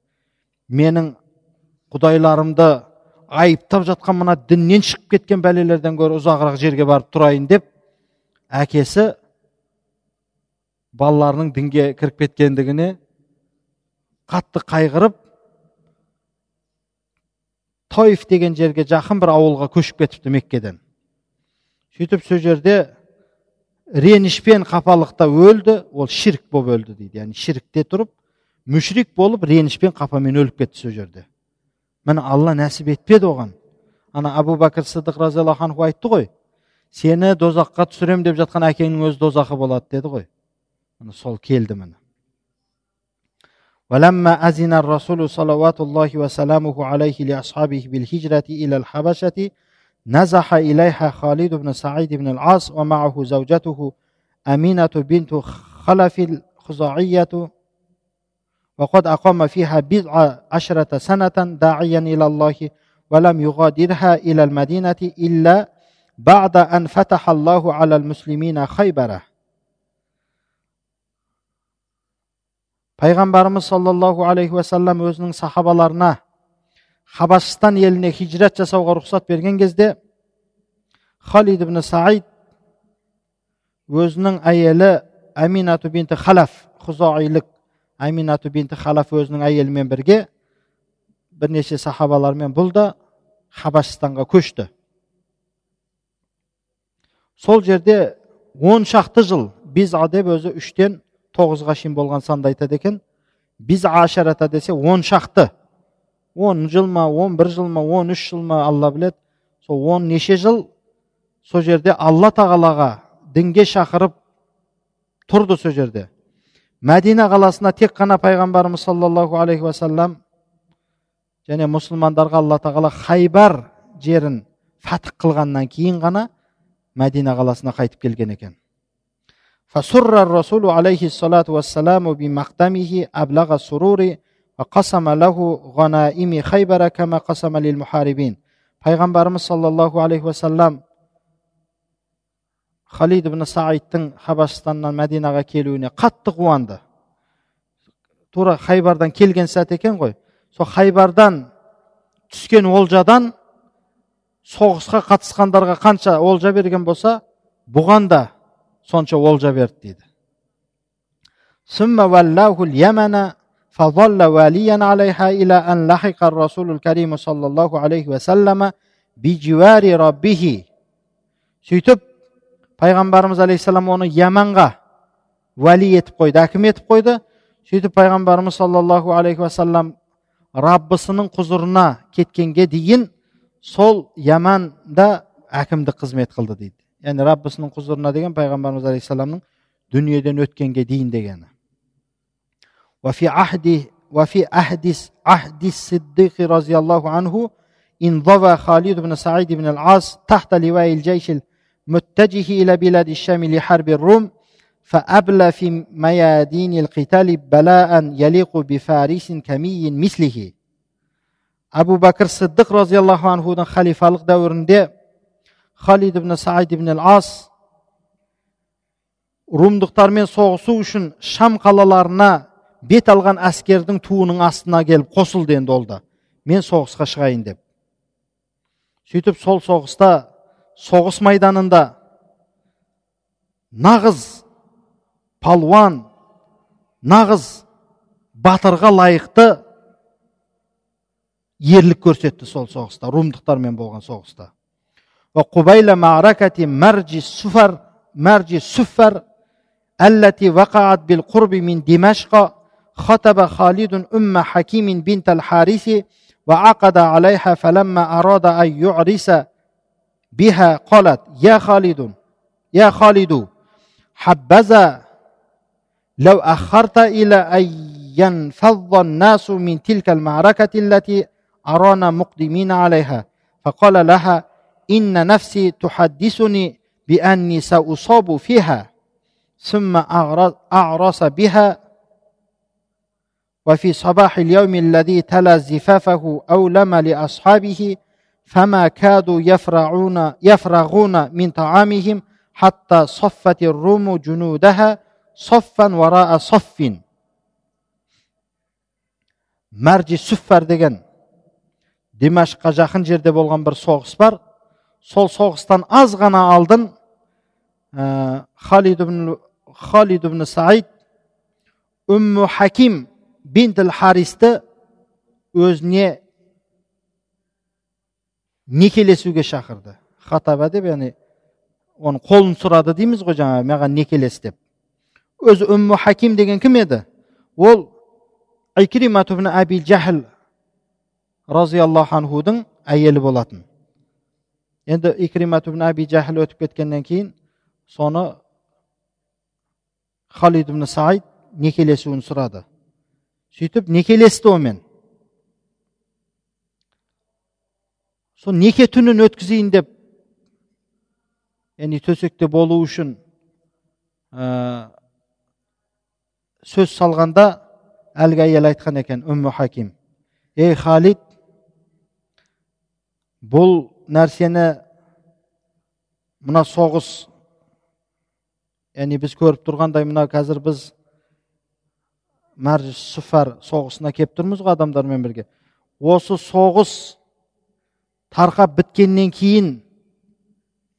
Менің құдайларымды айыптап жатқан мына діннен шығып кеткен бәлелерден гөрі ұзағырақ жерге барып тұрайын деп әкесі балаларының дінге кіріп кеткендігіне қатты қайғырып тойф деген жерге жақын бір ауылға көшіп кетіпті меккеден. Сөйтіп сол жерде ренішпен қапалықта өлді ол ширк болып өлді дейді. Яғни ширкте тұрып мүшрик болып ренішпен қапамен өліп кетті сол жерде. міне алла нәсіп етпеді оған ана абу бәкір сыдық разиаллаху анху айтты ғой сені дозаққа түсірем деп жатқан әкеңнің өзі дозақы болады деді ғой міне сол келді міне ولما أذن الرسول صلوات الله وسلامه عليه لأصحابه بالهجرة إلى الحبشة نزح إليها خالد بن سعيد بن العاص ومعه زوجته أمينة بنت خلف الخزاعية وقد أقام فيها بضع عشرة سنة داعيا إلى الله ولم يغادرها إلى المدينة إلا بعد أن فتح الله على المسلمين خيبره пайғамбарымыз саллаллаху алейхи уассалам өзінің сахабаларына хабашстан еліне хижрат жасауға рұқсат берген кезде халид ибн саид өзінің әйелі әминату бинті халаф хузаилік әминату бинті халаф өзінің әйелімен бірге бірнеше сахабалармен бұл да хабашстанға көшті. Сол жерде он шақты жыл биза деп өзі үштен тоғызға шейін болған санды айтады екен біз ашарата десе он шақты. Он жыл ма он бір жыл ма он үш жыл ма алла біледі. Сол он неше жыл сол жерде алла тағалаға дінге шақырып тұрды сол жерде мәдина қаласына тек қана пайғамбарымыз саллаллаху алейхи уассалам және мұсылмандарға алла тағала хайбар жерін фатх қылғаннан кейін ғана мәдина қаласына қайтып келген екен فسر الرسول عليه الصلاة والسلام بمقدمه أبلغ السرور وقسم له غنائم خيبر كما قسم للمحاربين пайғамбарымыз саллаллаху алейхи уассалам халид ибн саидтің хабашстаннан мәдинаға келуіне қатты қуанды тура хайбардан келген сәт екен ғой сол хайбардан түскен олжадан соғысқа қатысқандарға қанша олжа берген болса бұған да сонша олжа берді дейді ثم ولاه اليمن فظل واليا عليها إلى أن لحق الرسول الكريم صلى الله عليه وسلم بجوار ربه сөйтіп пайғамбарымыз алейхисалам оны яманға уәли етіп қойды әкім етіп қойды сөйтіп пайғамбарымыз саллаллаху алейхи уассалам раббысының құзырына кеткенге дейін сол яманда әкімдік қызмет қылды дейді яғни раббысының құзырына деген пайғамбарымыз алейхисаламның дүниеден өткенге дейін дегені وفي عهد وفي عهد عهد الصديق رضي الله عنه انضوى خالد بن سعيد بن العاص تحت لواء الجيش متجه إلى بلاد الشام لحرب الروم فأبلى في ميادين القتال بلاء يليق بفارس كمي مثله. أبو بكر الصديق رضي الله عنه خليفة دورінде халид ибн саид ибн ас румдықтармен соғысу үшін шам қалаларына бет алған әскердің туының астына келіп қосылды енді ол да мен соғысқа шығайын деп сөйтіп сол соғыста соғыс майданында нағыз палуан нағыз батырға лайықты ерлік көрсетті сол соғыста румдықтармен болған соғыста وقبيل معركة مرج السفر مرج السفر التي وقعت بالقرب من دمشق خطب خالد أم حكيم بنت الحارث وعقد عليها فلما أراد أن يعرس بها قالت يا خالد يا خالد حبذا لو أخرت إلى أن ينفض الناس من تلك المعركة التي أرانا مقدمين عليها. فقال لها إن نفسي تحدثني بأني سأصاب فيها. ثم أعرس بها وفي صباح اليوم الذي تلا زفافه أولم لأصحابه فما كادوا يفرعون يفرغون من طعامهم حتى صفت الروم جنودها صفا وراء صف маржи суффар деген димашқа жақын жерде болған бір соғыс бар сол соғыстан аз ғана алдын халид ибн саид үмму хаким бинтл харисті өзіне некелесуге шақырды. Хатаба деп яғни оның қолын сұрады дейміз ғой жаңағы маған некелес деп. Өзі үмму хаким деген кім еді? Ол икримат әби жахл разиаллаху анхудың әйелі болатын. Енді икримат ибн әби жахл өтіп кеткеннен кейін соны халид ибн саид некелесуін сұрады. Сөйтіп некелесті онымен сол неке түнін өткізейін деп яғни төсекте болу үшін ә, сөз салғанда әлгі әйел айтқан екен үмму хаким ей халид бұл нәрсені мына соғыс яғни біз көріп тұрғандай мына қазір біз мәржіс суфар соғысына келіп тұрмыз ғой адамдармен бірге. Осы соғыс тарқап біткеннен кейін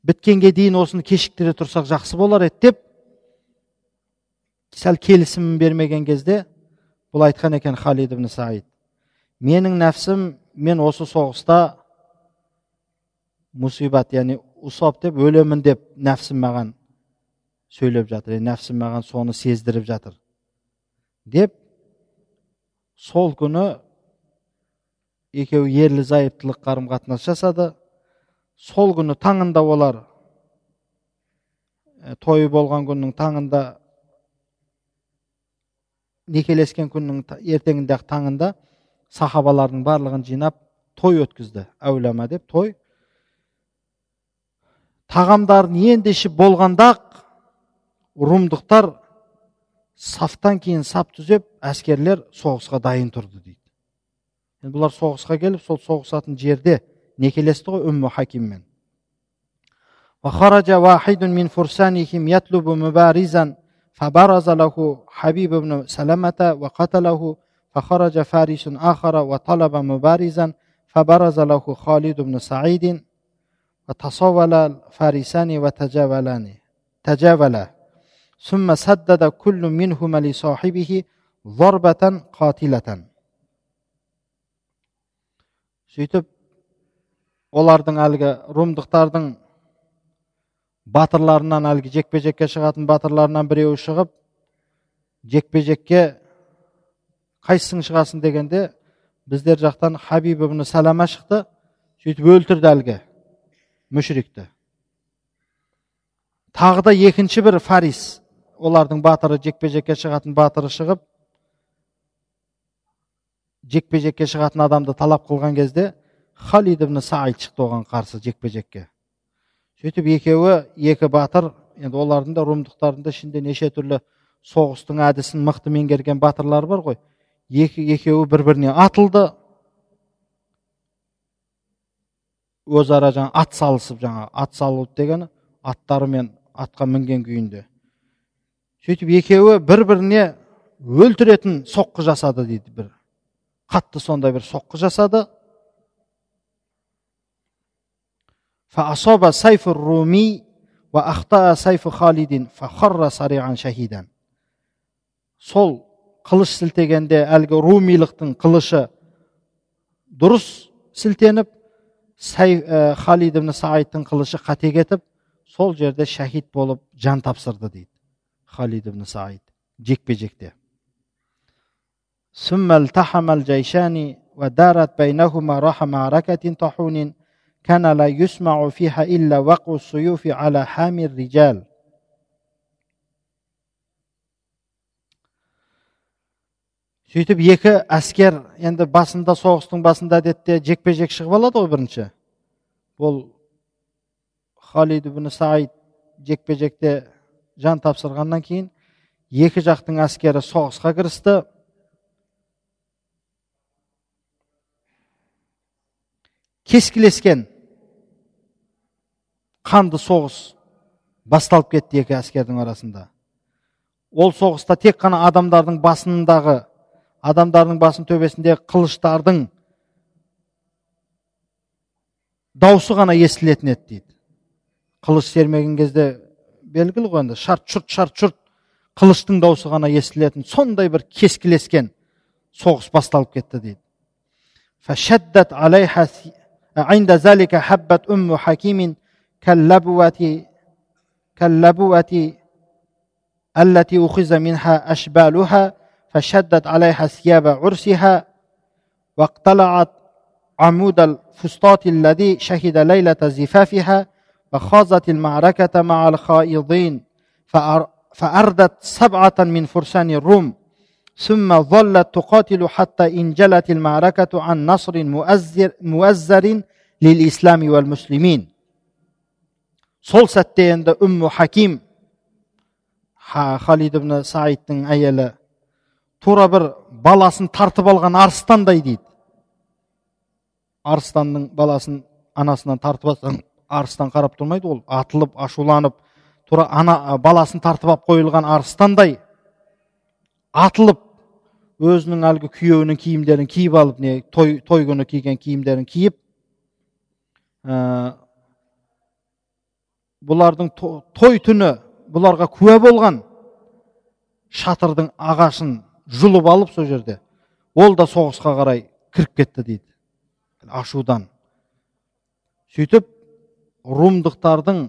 біткенге дейін осыны кешіктіре тұрсақ жақсы болар еді деп сәл келісімін бермеген кезде бұл айтқан екен халид ибн саид. Менің нәпсім мен осы соғыста мұсибат яғни усап деп өлемін деп нәпсім маған сөйлеп жатыр нәпсім маған соны сездіріп жатыр деп сол күні екеуі ерлі зайыптылық қарым қатынас жасады. Сол күні таңында олар тойы болған күннің таңында некелескен күннің ертеңінде таңында сахабалардың барлығын жинап той өткізді. Әулама деп той. Тағамдарын енді ішіп болғанда румдықтар сафтан кейін сап түзеп әскерлер соғысқа дайын тұрды дейді енді бұлар соғысқа келіп сол соғысатын жерде некелесті ғой үмму хакиммен وخرج واحد من فرسانهم يطلب مبارزا فبرز له حبيب بن سلمة وقتله فخرج فارس آخر وطلب مبارزا فبرز له خالد بن سعيد وتصول الفارسان وتجاولان تجاولا ثم سدد كل منهما لصاحبه ضربة قاتلة сөйтіп олардың әлгі румдықтардың батырларынан әлгі жекпе жекке шығатын батырларынан біреуі шығып жекпе жекке қайсысың шығасың дегенде біздер жақтан хабиб ибн салама шықты сөйтіп өлтірді әлгі мүшрикті. Тағы да екінші бір фарис олардың батыры жекпе жекке шығатын батыры шығып жекпе жекке шығатын адамды талап қылған кезде халид ибн саид шықты оған қарсы жекпе жекке сөйтіп екеуі екі батыр енді олардың да румдықтардың да ішінде неше түрлі соғыстың әдісін мықты меңгерген батырлар бар ғой. Екі екеуі бір біріне атылды. Өзара жаңа ат салысып жаңа ат салу дегені аттарымен атқа мінген күйінде. Сөйтіп екеуі бір біріне өлтіретін соққы жасады дейді бір. Қатты сондай бір соққы жасады сол қылыш сілтегенде әлгі румилықтың қылышы дұрыс сілтеніп халид ибн саидтың қылышы қате кетіп сол жерде шәһид болып жан тапсырды дейді халид ибн саид жекпе жекте ثم التحم الجيشان ودارت بينهما راح معركة طاحون كان لا يسمع فيها إلا وقع السيوف على حامي الرجال сөйтіп екі әскер енді басында соғыстың басында әдетте жекпе жек шығып алады ғой бірінші бұл халид ибн саид жекпе жекте жан тапсырғаннан кейін екі жақтың әскері соғысқа кірісті кескілескен қанды соғыс басталып кетті екі әскердің арасында. Ол соғыста тек қана адамдардың басындағы адамдардың басын төбесінде қылыштардың даусы ғана естілетін еді дейді. Қылыш сермеген кезде белгілі ғой енді шарт шұрт шарт шұрт қылыштың даусы ғана естілетін сондай бір кескілескен соғыс басталып кетті дейді. عند ذلك حبت أم حكيم كاللبوة كاللبوة التي أخذ منها أشبالها فشدت عليها ثياب عرسها واقتلعت عمود الفسطاط الذي شهد ليلة زفافها فخاضت المعركة مع الخائضين فأردت سبعة من فرسان الروم ثم ظلت تقاتل حتى إن جلت المعركة عن نصر مؤزر, مؤزر лил ислами сол сәтте енді үмму хаким халид ибн саидтің әйелі тура бір баласын тартып алған арыстандай дейді. Арыстанның баласын анасынан тартып алса арыстан қарап тұрмайды ол. Атылып ашуланып тура ана баласын тартып алып қойылған арыстандай атылып өзінің әлгі күйеуінің киімдерін киіп алып не той той күні киген киімдерін киіп ә, бұлардың той түні бұларға куә болған шатырдың ағашын жұлып алып сол жерде ол да соғысқа қарай кіріп кетті дейді. Ашудан. Сөйтіп румдықтардың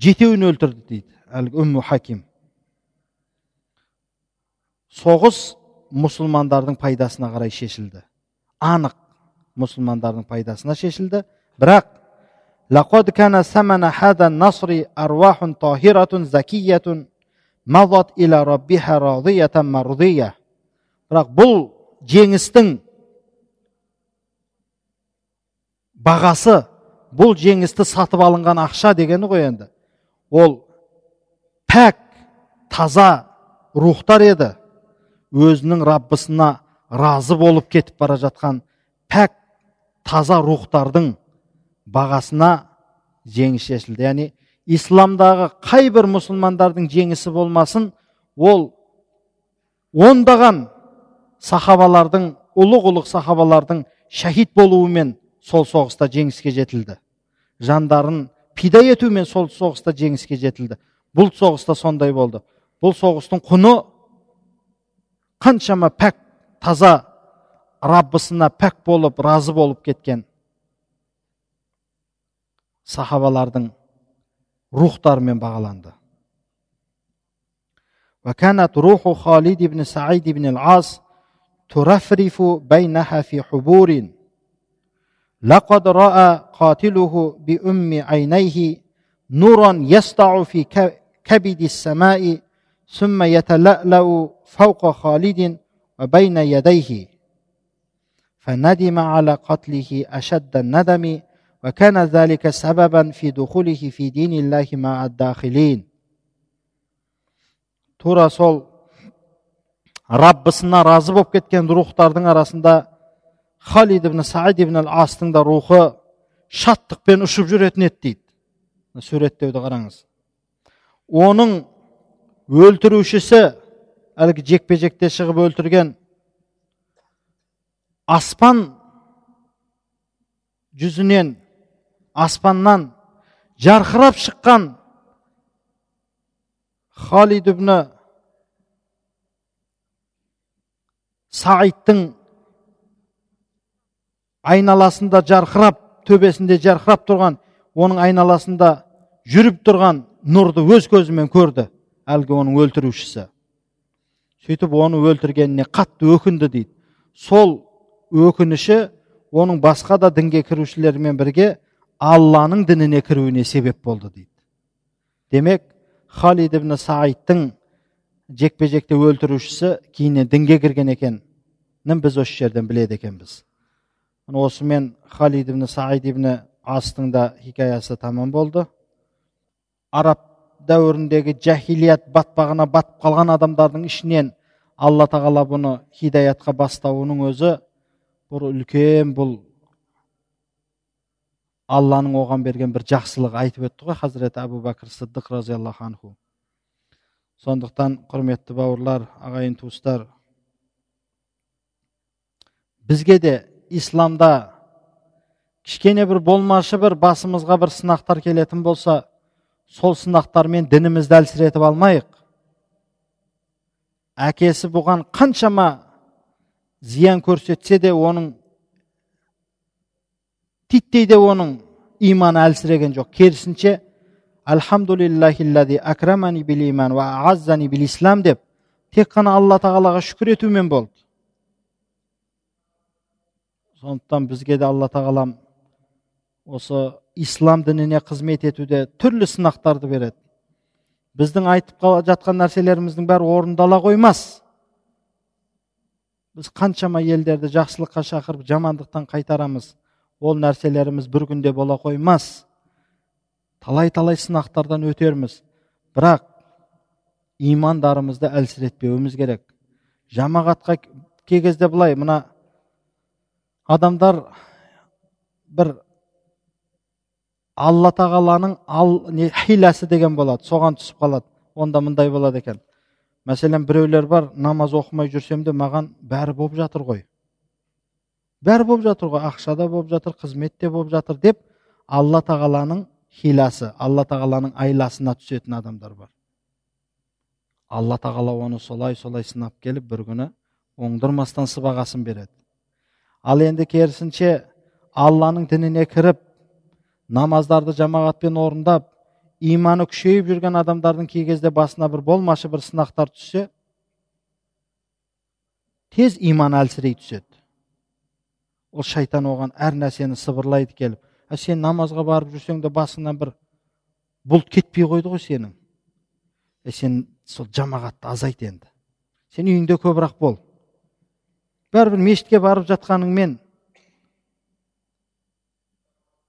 жетеуін өлтірді дейді әлгі үмму хаким. Соғыс мұсылмандардың пайдасына қарай шешілді. Анық мұсылмандардың пайдасына шешілді бірақ لقد كان ثمن هذا النصر أرواح طاهرة زكية مضت إلى ربها راضية مرضية бірақ бұл жеңістің бағасы бұл жеңісті сатып алынған ақша дегені ғой енді ол пәк таза рухтар еді өзінің раббысына разы болып кетіп бара жатқан пәк таза рухтардың бағасына жеңіс шешілді яғни исламдағы қай бір мұсылмандардың жеңісі болмасын ол ондаған сахабалардың ұлық ұлық сахабалардың шәһид болуымен сол соғыста жеңіске жетілді. Жандарын пида етумен сол соғыста жеңіске жетілді. Бұл соғыста сондай болды. Бұл соғыстың құны қаншама пәк таза раббысына пәк болып разы болып кеткен сахабалардың рухтарымен бағаланды وكانت روح خالد بن سعيد بن العاص ترفرف بينها في حبور لقد راى قاتله بام عينيه نورا يسطع في كبد السماء ثم يتلألأ فوق خالد وبين يديه فندم على قتله أشد الندم وكان ذلك سببا في دخوله في دين الله مع الداخلين тура сол раббысына разы болып кеткен рухтардың арасында халид ибн саид ибн астың да рухы шаттықпен ұшып жүретін еді дейді суреттеуді қараңыз оның өлтірушісі әлгі жекпе жекте шығып өлтірген аспан жүзінен аспаннан жарқырап шыққан халид ибн саидтың айналасында жарқырап төбесінде жарқырап тұрған оның айналасында жүріп тұрған нұрды өз көзімен көрді әлгі оның өлтірушісі сөйтіп оны өлтіргеніне қатты өкінді дейді. Сол өкініші оның басқа да дінге кірушілермен бірге алланың дініне кіруіне себеп болды дейді. Демек халид ибн саидтың жекпе жекте өлтірушісі кейіннен дінге кірген екенін біз осы жерден біледі екенбіз. Осымен халид ибн саид ибн астың да хикаясы тамам болды. Араб дәуіріндегі жахилият батпағына батып қалған адамдардың ішінен алла тағала бұны хидаятқа бастауының өзі бұл үлкен бұл алланың оған берген бір жақсылығы айтып өтті ғой хазіреті әбу бәкір сыдық разиаллаху анху. Сондықтан құрметті бауырлар ағайын туыстар бізге де исламда кішкене бір болмашы бір басымызға бір сынақтар келетін болса сол сынақтармен дінімізді әлсіретіп алмайық. Әкесі бұған қаншама зиян көрсетсе де оның титтей де оның иманы әлсіреген жоқ. Керісінше акрамани ислам деп тек қана алла тағалаға шүкір етумен болды. Сондықтан бізге де алла тағалам осы ислам дініне қызмет етуде түрлі сынақтарды береді. Біздің айтып жатқан нәрселеріміздің бәрі орындала қоймас. Біз қаншама елдерді жақсылыққа шақырып жамандықтан қайтарамыз. Ол нәрселеріміз бір күнде бола қоймас. Талай талай сынақтардан өтерміз. Бірақ имандарымызды әлсіретпеуіміз керек. Жамағатқа кей кезде былай мына адамдар бір алла тағаланың ал, не, хиләсі деген болады соған түсіп қалады. Онда мындай болады екен. Мәселен біреулер бар намаз оқымай жүрсем де маған бәрі болып жатыр ғой. Бәрі болып жатыр ғой. Ақша да болып жатыр қызмет те болып жатыр деп алла тағаланың хиласы алла тағаланың айласына түсетін адамдар бар. Алла тағала оны солай солай сынап келіп бір күні оңдырмастан сыбағасын береді. Ал енді керісінше алланың дініне кіріп намаздарды жамағатпен орындап иманы күшейіп жүрген адамдардың кей кезде басына бір болмашы бір сынақтар түссе тез иманы әлсірей түседі. Ол шайтан оған әр нәрсені сыбырлайды келіп ә сен намазға барып жүрсең де басыңнан бір бұлт кетпей қойды ғой сенің. Ә сен сол жамағатты азайт енді. Сен үйіңде көбірек бол бәрібір мешітке барып жатқаныңмен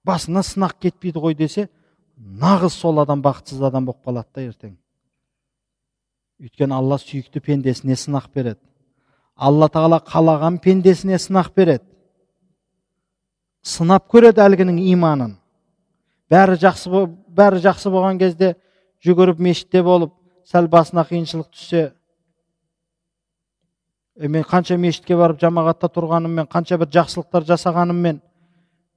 басына сынақ кетпейді ғой десе нағыз сол адам бақытсыз адам болып қалады да ертең. Өйткені алла сүйікті пендесіне сынақ береді. Алла тағала қалаған пендесіне сынақ береді. Сынап көреді әлгінің иманын. Бәрі жақсы бәрі жақсы болған кезде жүгіріп мешітте болып сәл басына қиыншылық түссе мен қанша мешітке барып жамағатта тұрғаныммен қанша бір жақсылықтар жасағаныммен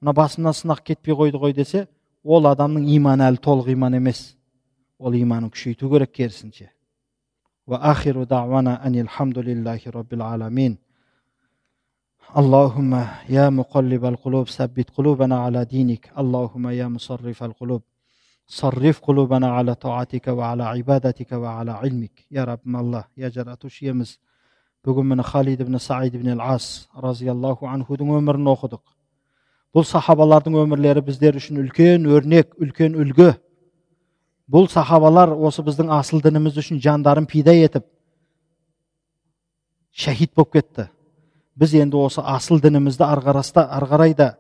мына басымнан сынақ кетпей қойды ғой десе ол адамның иманы әлі толық иман емес ол иманын күшейту керек керісінше وآخر دعوانا أن الحمد لله رب العالمين اللهم يا مقلب القلوب ثبت قلوبنا على دينك اللهم يا مصرف القلوب صرف قلوبنا على طاعتك وعلى عبادتك وعلى علمك يا رب الله يا جرأت يمز бүгін міне халид ибн саид ибн ас разиаллаху анхудың өмірін оқыдық бұл сахабалардың өмірлері біздер үшін үлкен өрнек үлкен үлгі. Бұл сахабалар осы біздің асыл дініміз үшін жандарын пида етіп шәһид болып кетті. Біз енді осы асыл дінімізді ары қарай да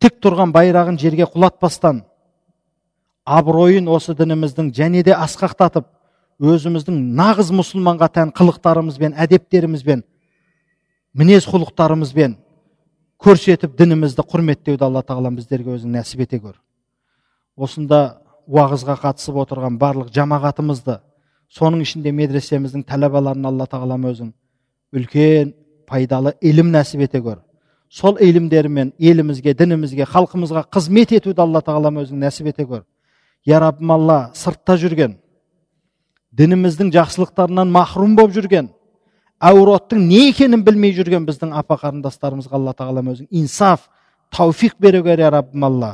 тік тұрған байрағын жерге құлатпастан абыройын осы дініміздің және де асқақтатып өзіміздің нағыз мұсылманға тән қылықтарымызбен әдептерімізбен мінез құлықтарымызбен көрсетіп дінімізді құрметтеуді алла тағалам біздерге өзің нәсіп ете көр осында уағызға қатысып отырған барлық жамағатымызды соның ішінде медресеміздің тәләбаларын алла тағалам өзің үлкен пайдалы ілім нәсіп ете көр сол ілімдерімен елімізге дінімізге халқымызға қызмет етуді алла тағалам өзің нәсіп ете көр я раббым алла сыртта жүрген дініміздің жақсылықтарынан махрұм болып жүрген әуроттың не екенін білмей жүрген біздің апа қарындастарымызға алла тағалам өзің инсаф тауфиқ бере көр я раббым алла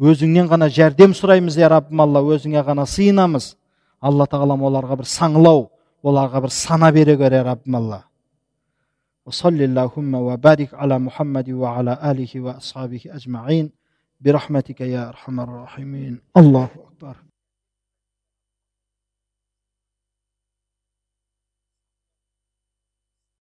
өзіңнен ғана жәрдем сұраймыз я раббым алла өзіңе ғана сыйынамыз алла тағалам оларға бір саңлау оларға бір сана бере көр я раббым алла وصل اللهم وبارك على محمد وعلى آله وأصحابه أجمعين برحمتك يا أرحم الراحمين الله أكبر